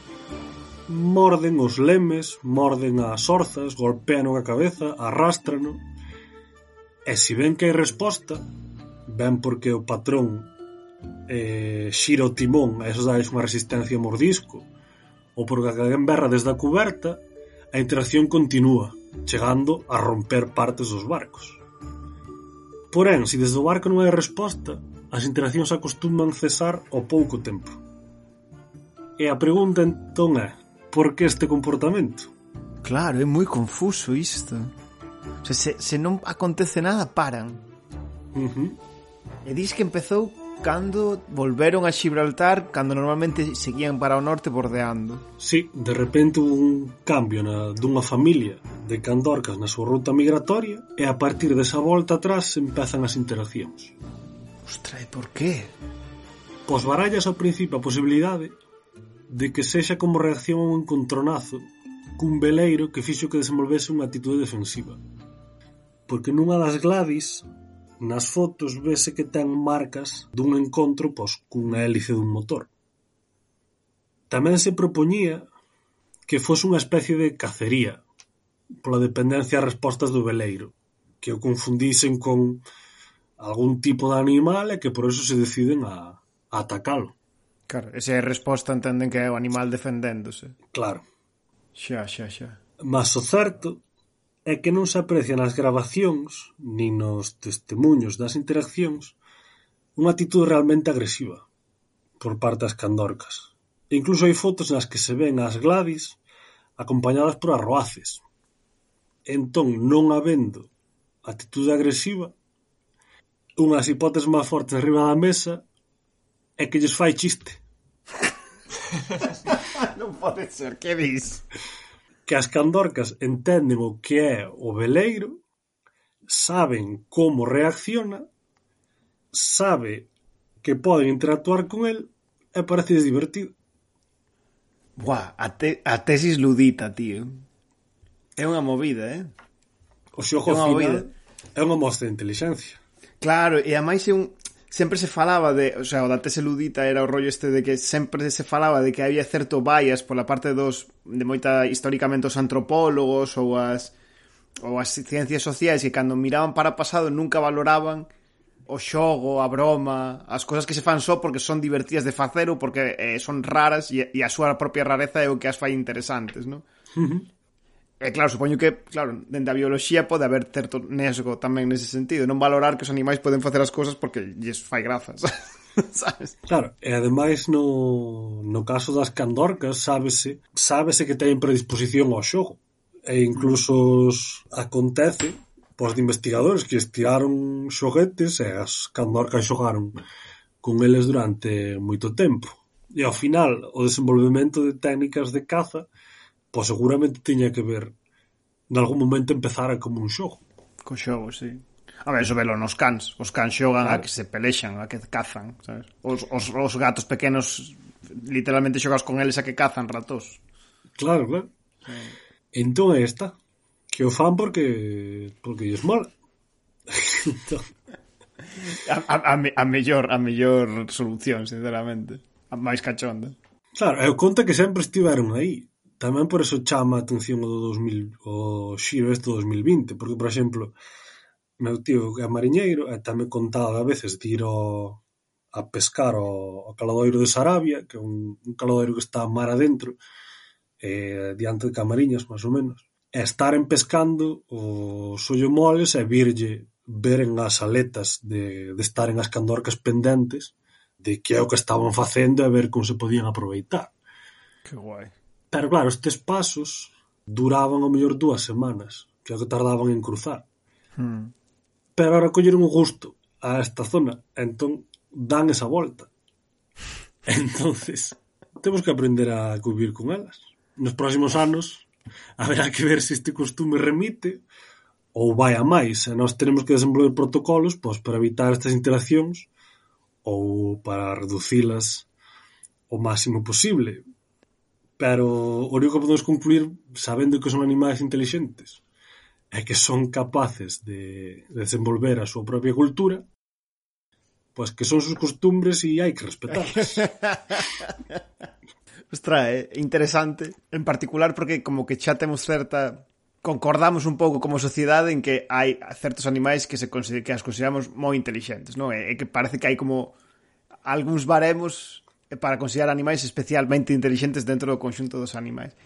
morden os lemes, morden as orzas, golpean a cabeza, arrastrano. E se ven que hai resposta, ven porque o patrón Eh, xira o timón e eso dáis unha resistencia ao mordisco, ou porque alguén berra desde a cuberta, a interacción continúa, chegando a romper partes dos barcos. Porén, se desde o barco non hai resposta, as interaccións acostuman cesar ao pouco tempo. E a pregunta entón é, por que este comportamento? Claro, é moi confuso isto. O sea, se, se non acontece nada, paran. Uh -huh. E dis que empezou cando volveron a Gibraltar cando normalmente seguían para o norte bordeando. Sí, de repente un cambio na, dunha familia de candorcas na súa ruta migratoria e a partir desa volta atrás empezan as interaccións. Ostra, e por qué? Pois barallas ao principio a posibilidade de que sexa como reacción a un encontronazo cun veleiro que fixo que desenvolvese unha actitude defensiva porque nunha das Gladys, Nas fotos vese que ten marcas dun encontro pois cunha hélice dun motor. Tamén se propoñía que fose unha especie de cacería pola dependencia ás respostas do veleiro, que o confundisen con algún tipo de animal e que por eso se deciden a, a atacalo. Claro, esa é a resposta entenden que é o animal defendéndose. Claro. Xa, xa, xa. Mas o certo é que non se aprecia nas gravacións nin nos testemunhos das interaccións unha actitude realmente agresiva por parte das candorcas, e incluso hai fotos nas que se ven as Gladys acompañadas por arroaces. Entón, non habendo actitude agresiva, unha das hipóteses máis fortes arriba da mesa é que lles fai chiste. non pode ser, que dis? que as candorcas entenden o que é o veleiro, saben como reacciona, sabe que poden interactuar con el e parece divertido. Buah, a, te, a tesis ludita, tío. É unha movida, eh? O xogo é final movida. é unha mostra de inteligencia. Claro, e a máis é un, sempre se falaba de, o sea, o da tese ludita era o rollo este de que sempre se falaba de que había certo bias pola parte dos de moita históricamente os antropólogos ou as ou as ciencias sociais que cando miraban para o pasado nunca valoraban o xogo, a broma, as cousas que se fan só porque son divertidas de facer ou porque eh, son raras e, e a súa propia rareza é o que as fai interesantes, non? Uh -huh. E claro, supoño que, claro, dende a bioloxía pode haber certo nesgo tamén nese sentido, non valorar que os animais poden facer as cousas porque lles fai grazas. sabes? Claro, e ademais no, no caso das candorcas sábese, sábese que teñen predisposición ao xogo e incluso os acontece pois de investigadores que estiraron xoguetes e as candorcas xogaron con eles durante moito tempo. E ao final, o desenvolvemento de técnicas de caza Pois seguramente tiña que ver nalgún momento empezara como un xogo. Co xogo, sí. A ver, eso velo nos cans. Os cans xogan claro. a que se pelexan, a que cazan, sabes? Os, os, os gatos pequenos literalmente xogas con eles a que cazan ratos. Claro, claro. Sí. Entón é esta. Que o fan porque porque lles mola. entón... a, a, a, a mellor a mellor solución, sinceramente. A máis cachonda. Claro, eu conta que sempre estiveron aí. Tamén por eso chama a atención o do dous mil o xiro este do dous mil vinte, porque, por exemplo, meu tío que é mariñeiro e tamén me contaba a veces de ir ao a pescar ao ao caladoiro de Sarabia, que é un un caladoiro que está mar adentro, eh, diante de Camariñas, máis ou menos, e estaren pescando os ollomoles e virlle veren as aletas de, de estaren as candorcas pendentes de que é o que estaban facendo e ver como se podían aproveitar. Que guai. Pero claro, estes pasos duraban ao mellor dúas semanas, que é o que tardaban en cruzar. Hmm. Pero ahora colleron o gusto a esta zona, entón dan esa volta. Entonces, temos que aprender a convivir con elas. Nos próximos anos haberá que ver se este costume remite ou vai a máis. E nós tenemos que desenvolver protocolos pois, para evitar estas interaccións ou para reducilas o máximo posible. Pero o único que podemos concluir, sabendo que son animais intelixentes, é que son capaces de desenvolver a súa propia cultura, pois que son sus costumbres e hai que respetarlas. Ostra, é interesante, en particular porque como que xa temos certa concordamos un pouco como sociedade en que hai certos animais que se que as consideramos moi intelixentes, non? É que parece que hai como algúns baremos para considerar animais especialmente intelixentes dentro do conxunto dos animais.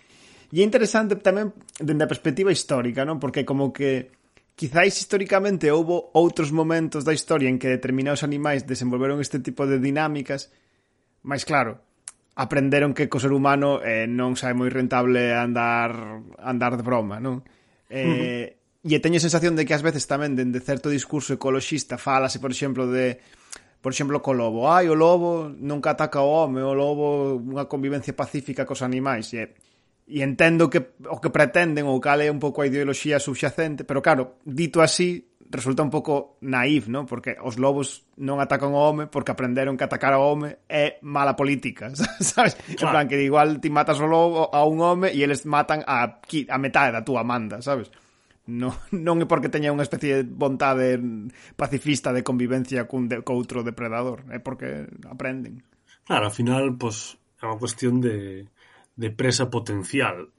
E é interesante tamén dende a perspectiva histórica, non? Porque como que quizáis históricamente houbo outros momentos da historia en que determinados animais desenvolveron este tipo de dinámicas, máis claro, aprenderon que co ser humano eh, non sai moi rentable andar andar de broma, non? Eh, uh -huh. E teño a sensación de que ás veces tamén dende certo discurso ecoloxista falase, por exemplo, de por exemplo, co lobo. Ai, o lobo nunca ataca o home, o lobo unha convivencia pacífica cos animais. E, e entendo que o que pretenden ou cal é un pouco a ideoloxía subxacente, pero claro, dito así, resulta un pouco naif, ¿no? Porque os lobos non atacan o home porque aprenderon que atacar ao home é mala política, sabes? Claro. En plan, que igual ti matas o lobo a un home e eles matan a, a metade da túa manda, sabes? non, non é porque teña unha especie de vontade pacifista de convivencia cun de, coutro depredador, é porque aprenden. Claro, ao final, pois, é unha cuestión de, de presa potencial.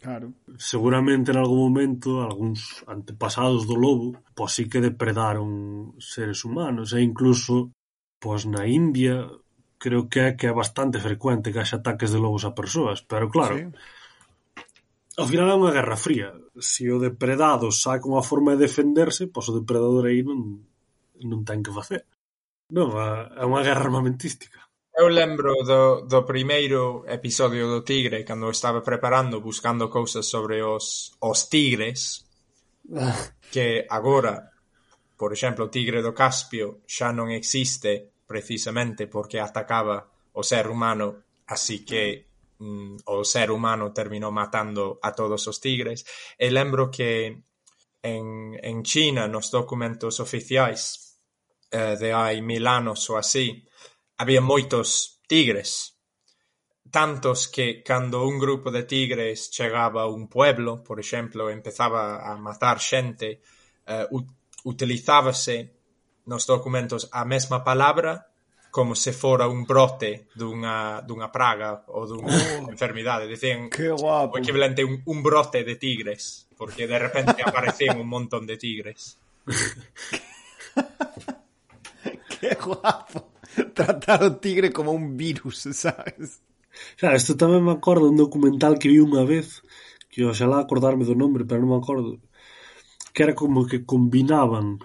Claro. Seguramente en algún momento algúns antepasados do lobo pois sí que depredaron seres humanos e incluso pois na India creo que é que é bastante frecuente que haxa ataques de lobos a persoas, pero claro, sí Ao final é unha guerra fría. Se o depredado saca unha forma de defenderse, pois o depredador aí non, non ten que facer. Non, é unha guerra armamentística. Eu lembro do, do primeiro episodio do Tigre, cando estaba preparando, buscando cousas sobre os, os tigres, que agora, por exemplo, o tigre do Caspio xa non existe precisamente porque atacaba o ser humano, así que Mm, o ser humano terminou matando a todos os tigres. E lembro que en, en China, nos documentos oficiais eh, de hai mil anos ou así, había moitos tigres. Tantos que cando un grupo de tigres chegaba a un pueblo, por exemplo, empezaba a matar xente, eh, utilizábase nos documentos a mesma palabra como se fora un brote dunha, dunha praga ou dunha oh, enfermidade. Dicen que guapo. o equivalente un, un brote de tigres, porque de repente aparecen un montón de tigres. que guapo. Tratar o tigre como un virus, sabes? Claro, isto tamén me acordo un documental que vi unha vez, que oxalá acordarme do nombre, pero non me acordo, que era como que combinaban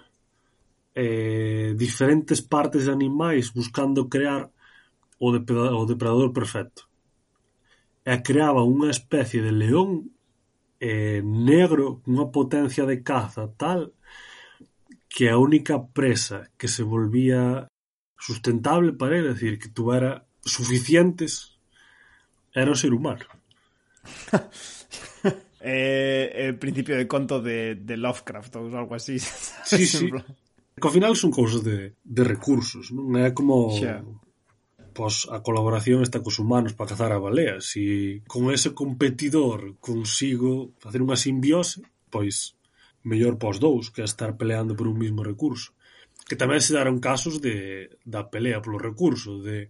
eh, diferentes partes de animais buscando crear o, depredador, o depredador perfecto. E creaba unha especie de león eh, negro cunha potencia de caza tal que a única presa que se volvía sustentable para ele, decir, que tuvera suficientes era o ser humano. eh, el principio de conto de, de Lovecraft ou algo así. Sí, sí. Que ao final son cousas de, de recursos, non é como... Xa. Pois a colaboración está cos humanos para cazar a balea. Si con ese competidor consigo facer unha simbiose, pois mellor pos dous que estar peleando por un mismo recurso. Que tamén se daron casos de, da pelea polo recurso, de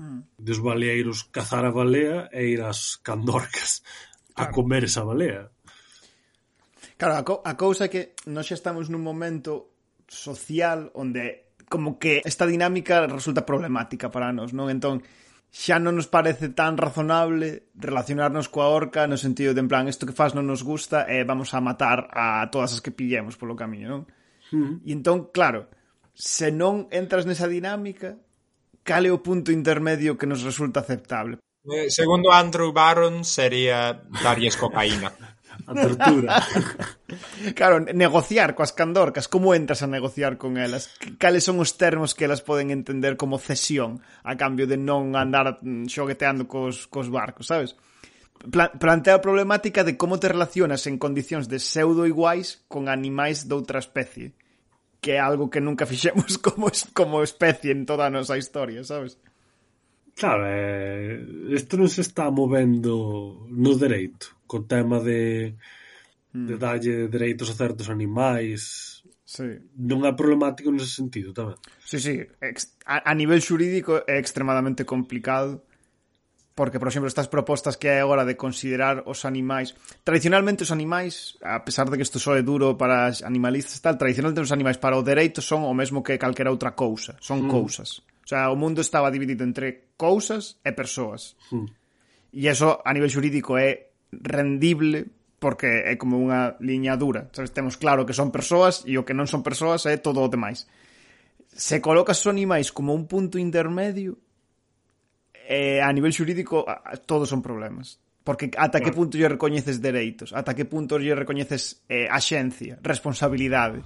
hmm. dos baleeiros cazar a balea e ir ás candorcas a comer esa balea. Claro, a, co a cousa é que nós xa estamos nun momento social onde como que esta dinámica resulta problemática para nós, non? Entón, xa non nos parece tan razonable relacionarnos coa orca no sentido de en plan, isto que faz non nos gusta e eh, vamos a matar a todas as que pillemos polo camiño, non? Mm. E entón, claro, se non entras nesa dinámica, cal é o punto intermedio que nos resulta aceptable? Eh, segundo Andrew Barron sería darlles cocaína. a tortura. claro, negociar coas candorcas, como entras a negociar con elas? Cales son os termos que elas poden entender como cesión a cambio de non andar mm, xogueteando cos, cos barcos, sabes? Pla plantea a problemática de como te relacionas en condicións de pseudo iguais con animais doutra especie que é algo que nunca fixemos como, como especie en toda a nosa historia, sabes? Claro, eh, isto non se está movendo no dereito co tema de hmm. de dalle dereitos a certos animais. Sí. Non é problemático nese sentido tamén. Sí, sí, Ex a, a nivel xurídico é extremadamente complicado porque, por exemplo, estas propostas que hai agora de considerar os animais... Tradicionalmente os animais, a pesar de que isto só é duro para os animalistas tal, tradicionalmente os animais para o dereito son o mesmo que calquera outra cousa, son mm. cousas. O sea, o mundo estaba dividido entre cousas e persoas. Mm. E eso, a nivel xurídico, é rendible porque é como unha liña dura. Sabes, temos claro que son persoas e o que non son persoas é todo o demais. Se colocas os animais como un punto intermedio, eh, a nivel xurídico a, a, todos son problemas. Porque ata que punto lle recoñeces dereitos, ata que punto lle recoñeces eh, axencia, responsabilidade.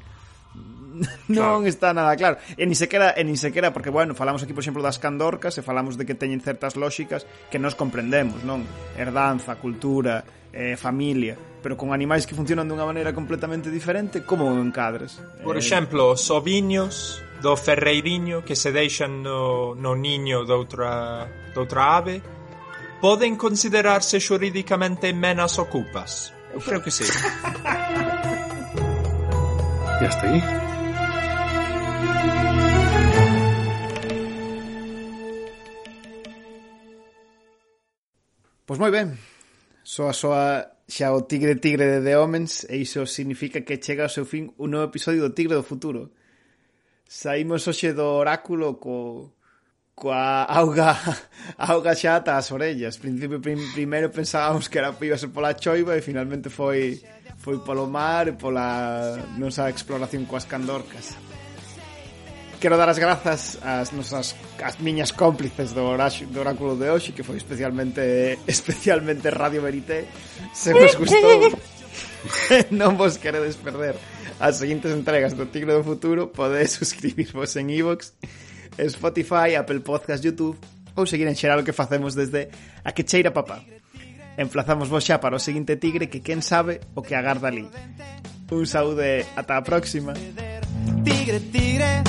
non está nada claro. E ni sequera, e ni sequera, porque, bueno, falamos aquí, por exemplo, das candorcas e falamos de que teñen certas lóxicas que nos comprendemos, non? Herdanza, cultura, eh, familia, pero con animais que funcionan dunha maneira completamente diferente, como o encadres? Por eh... exemplo, os oviños do ferreiriño que se deixan no, no niño doutra, doutra ave poden considerarse xuridicamente menas ocupas. Eu creo que sí. E hasta aí. Pois moi ben, soa soa xa o Tigre Tigre de The Omens e iso significa que chega ao seu fin un novo episodio do Tigre do Futuro. Saímos hoxe do oráculo co coa auga auga xa ata as orellas. Principio prim, primeiro pensábamos que era iba ser pola choiva e finalmente foi foi polo mar e pola nosa exploración coas candorcas. Quero dar as grazas ás nosas as miñas cómplices do, oraxo, do oráculo de hoxe que foi especialmente especialmente Radio Verité. Se vos gustou non vos queredes perder as seguintes entregas do Tigre do Futuro, podedes suscribirvos en iVoox, e Spotify, Apple Podcast, YouTube ou seguir en xeral o que facemos desde a que cheira papá. Emplazamos vos xa para o seguinte tigre que quen sabe o que agarda ali. Un saúde ata a próxima. Tigre, tigre,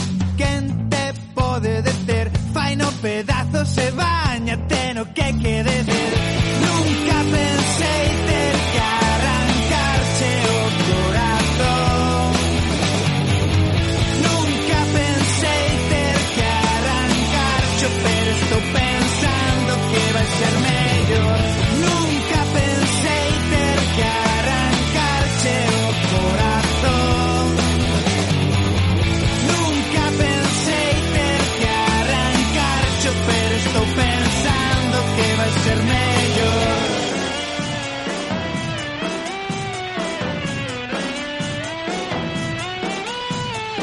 pode deter. Fai no pedazos e bañate no que quede ver Nunca pensei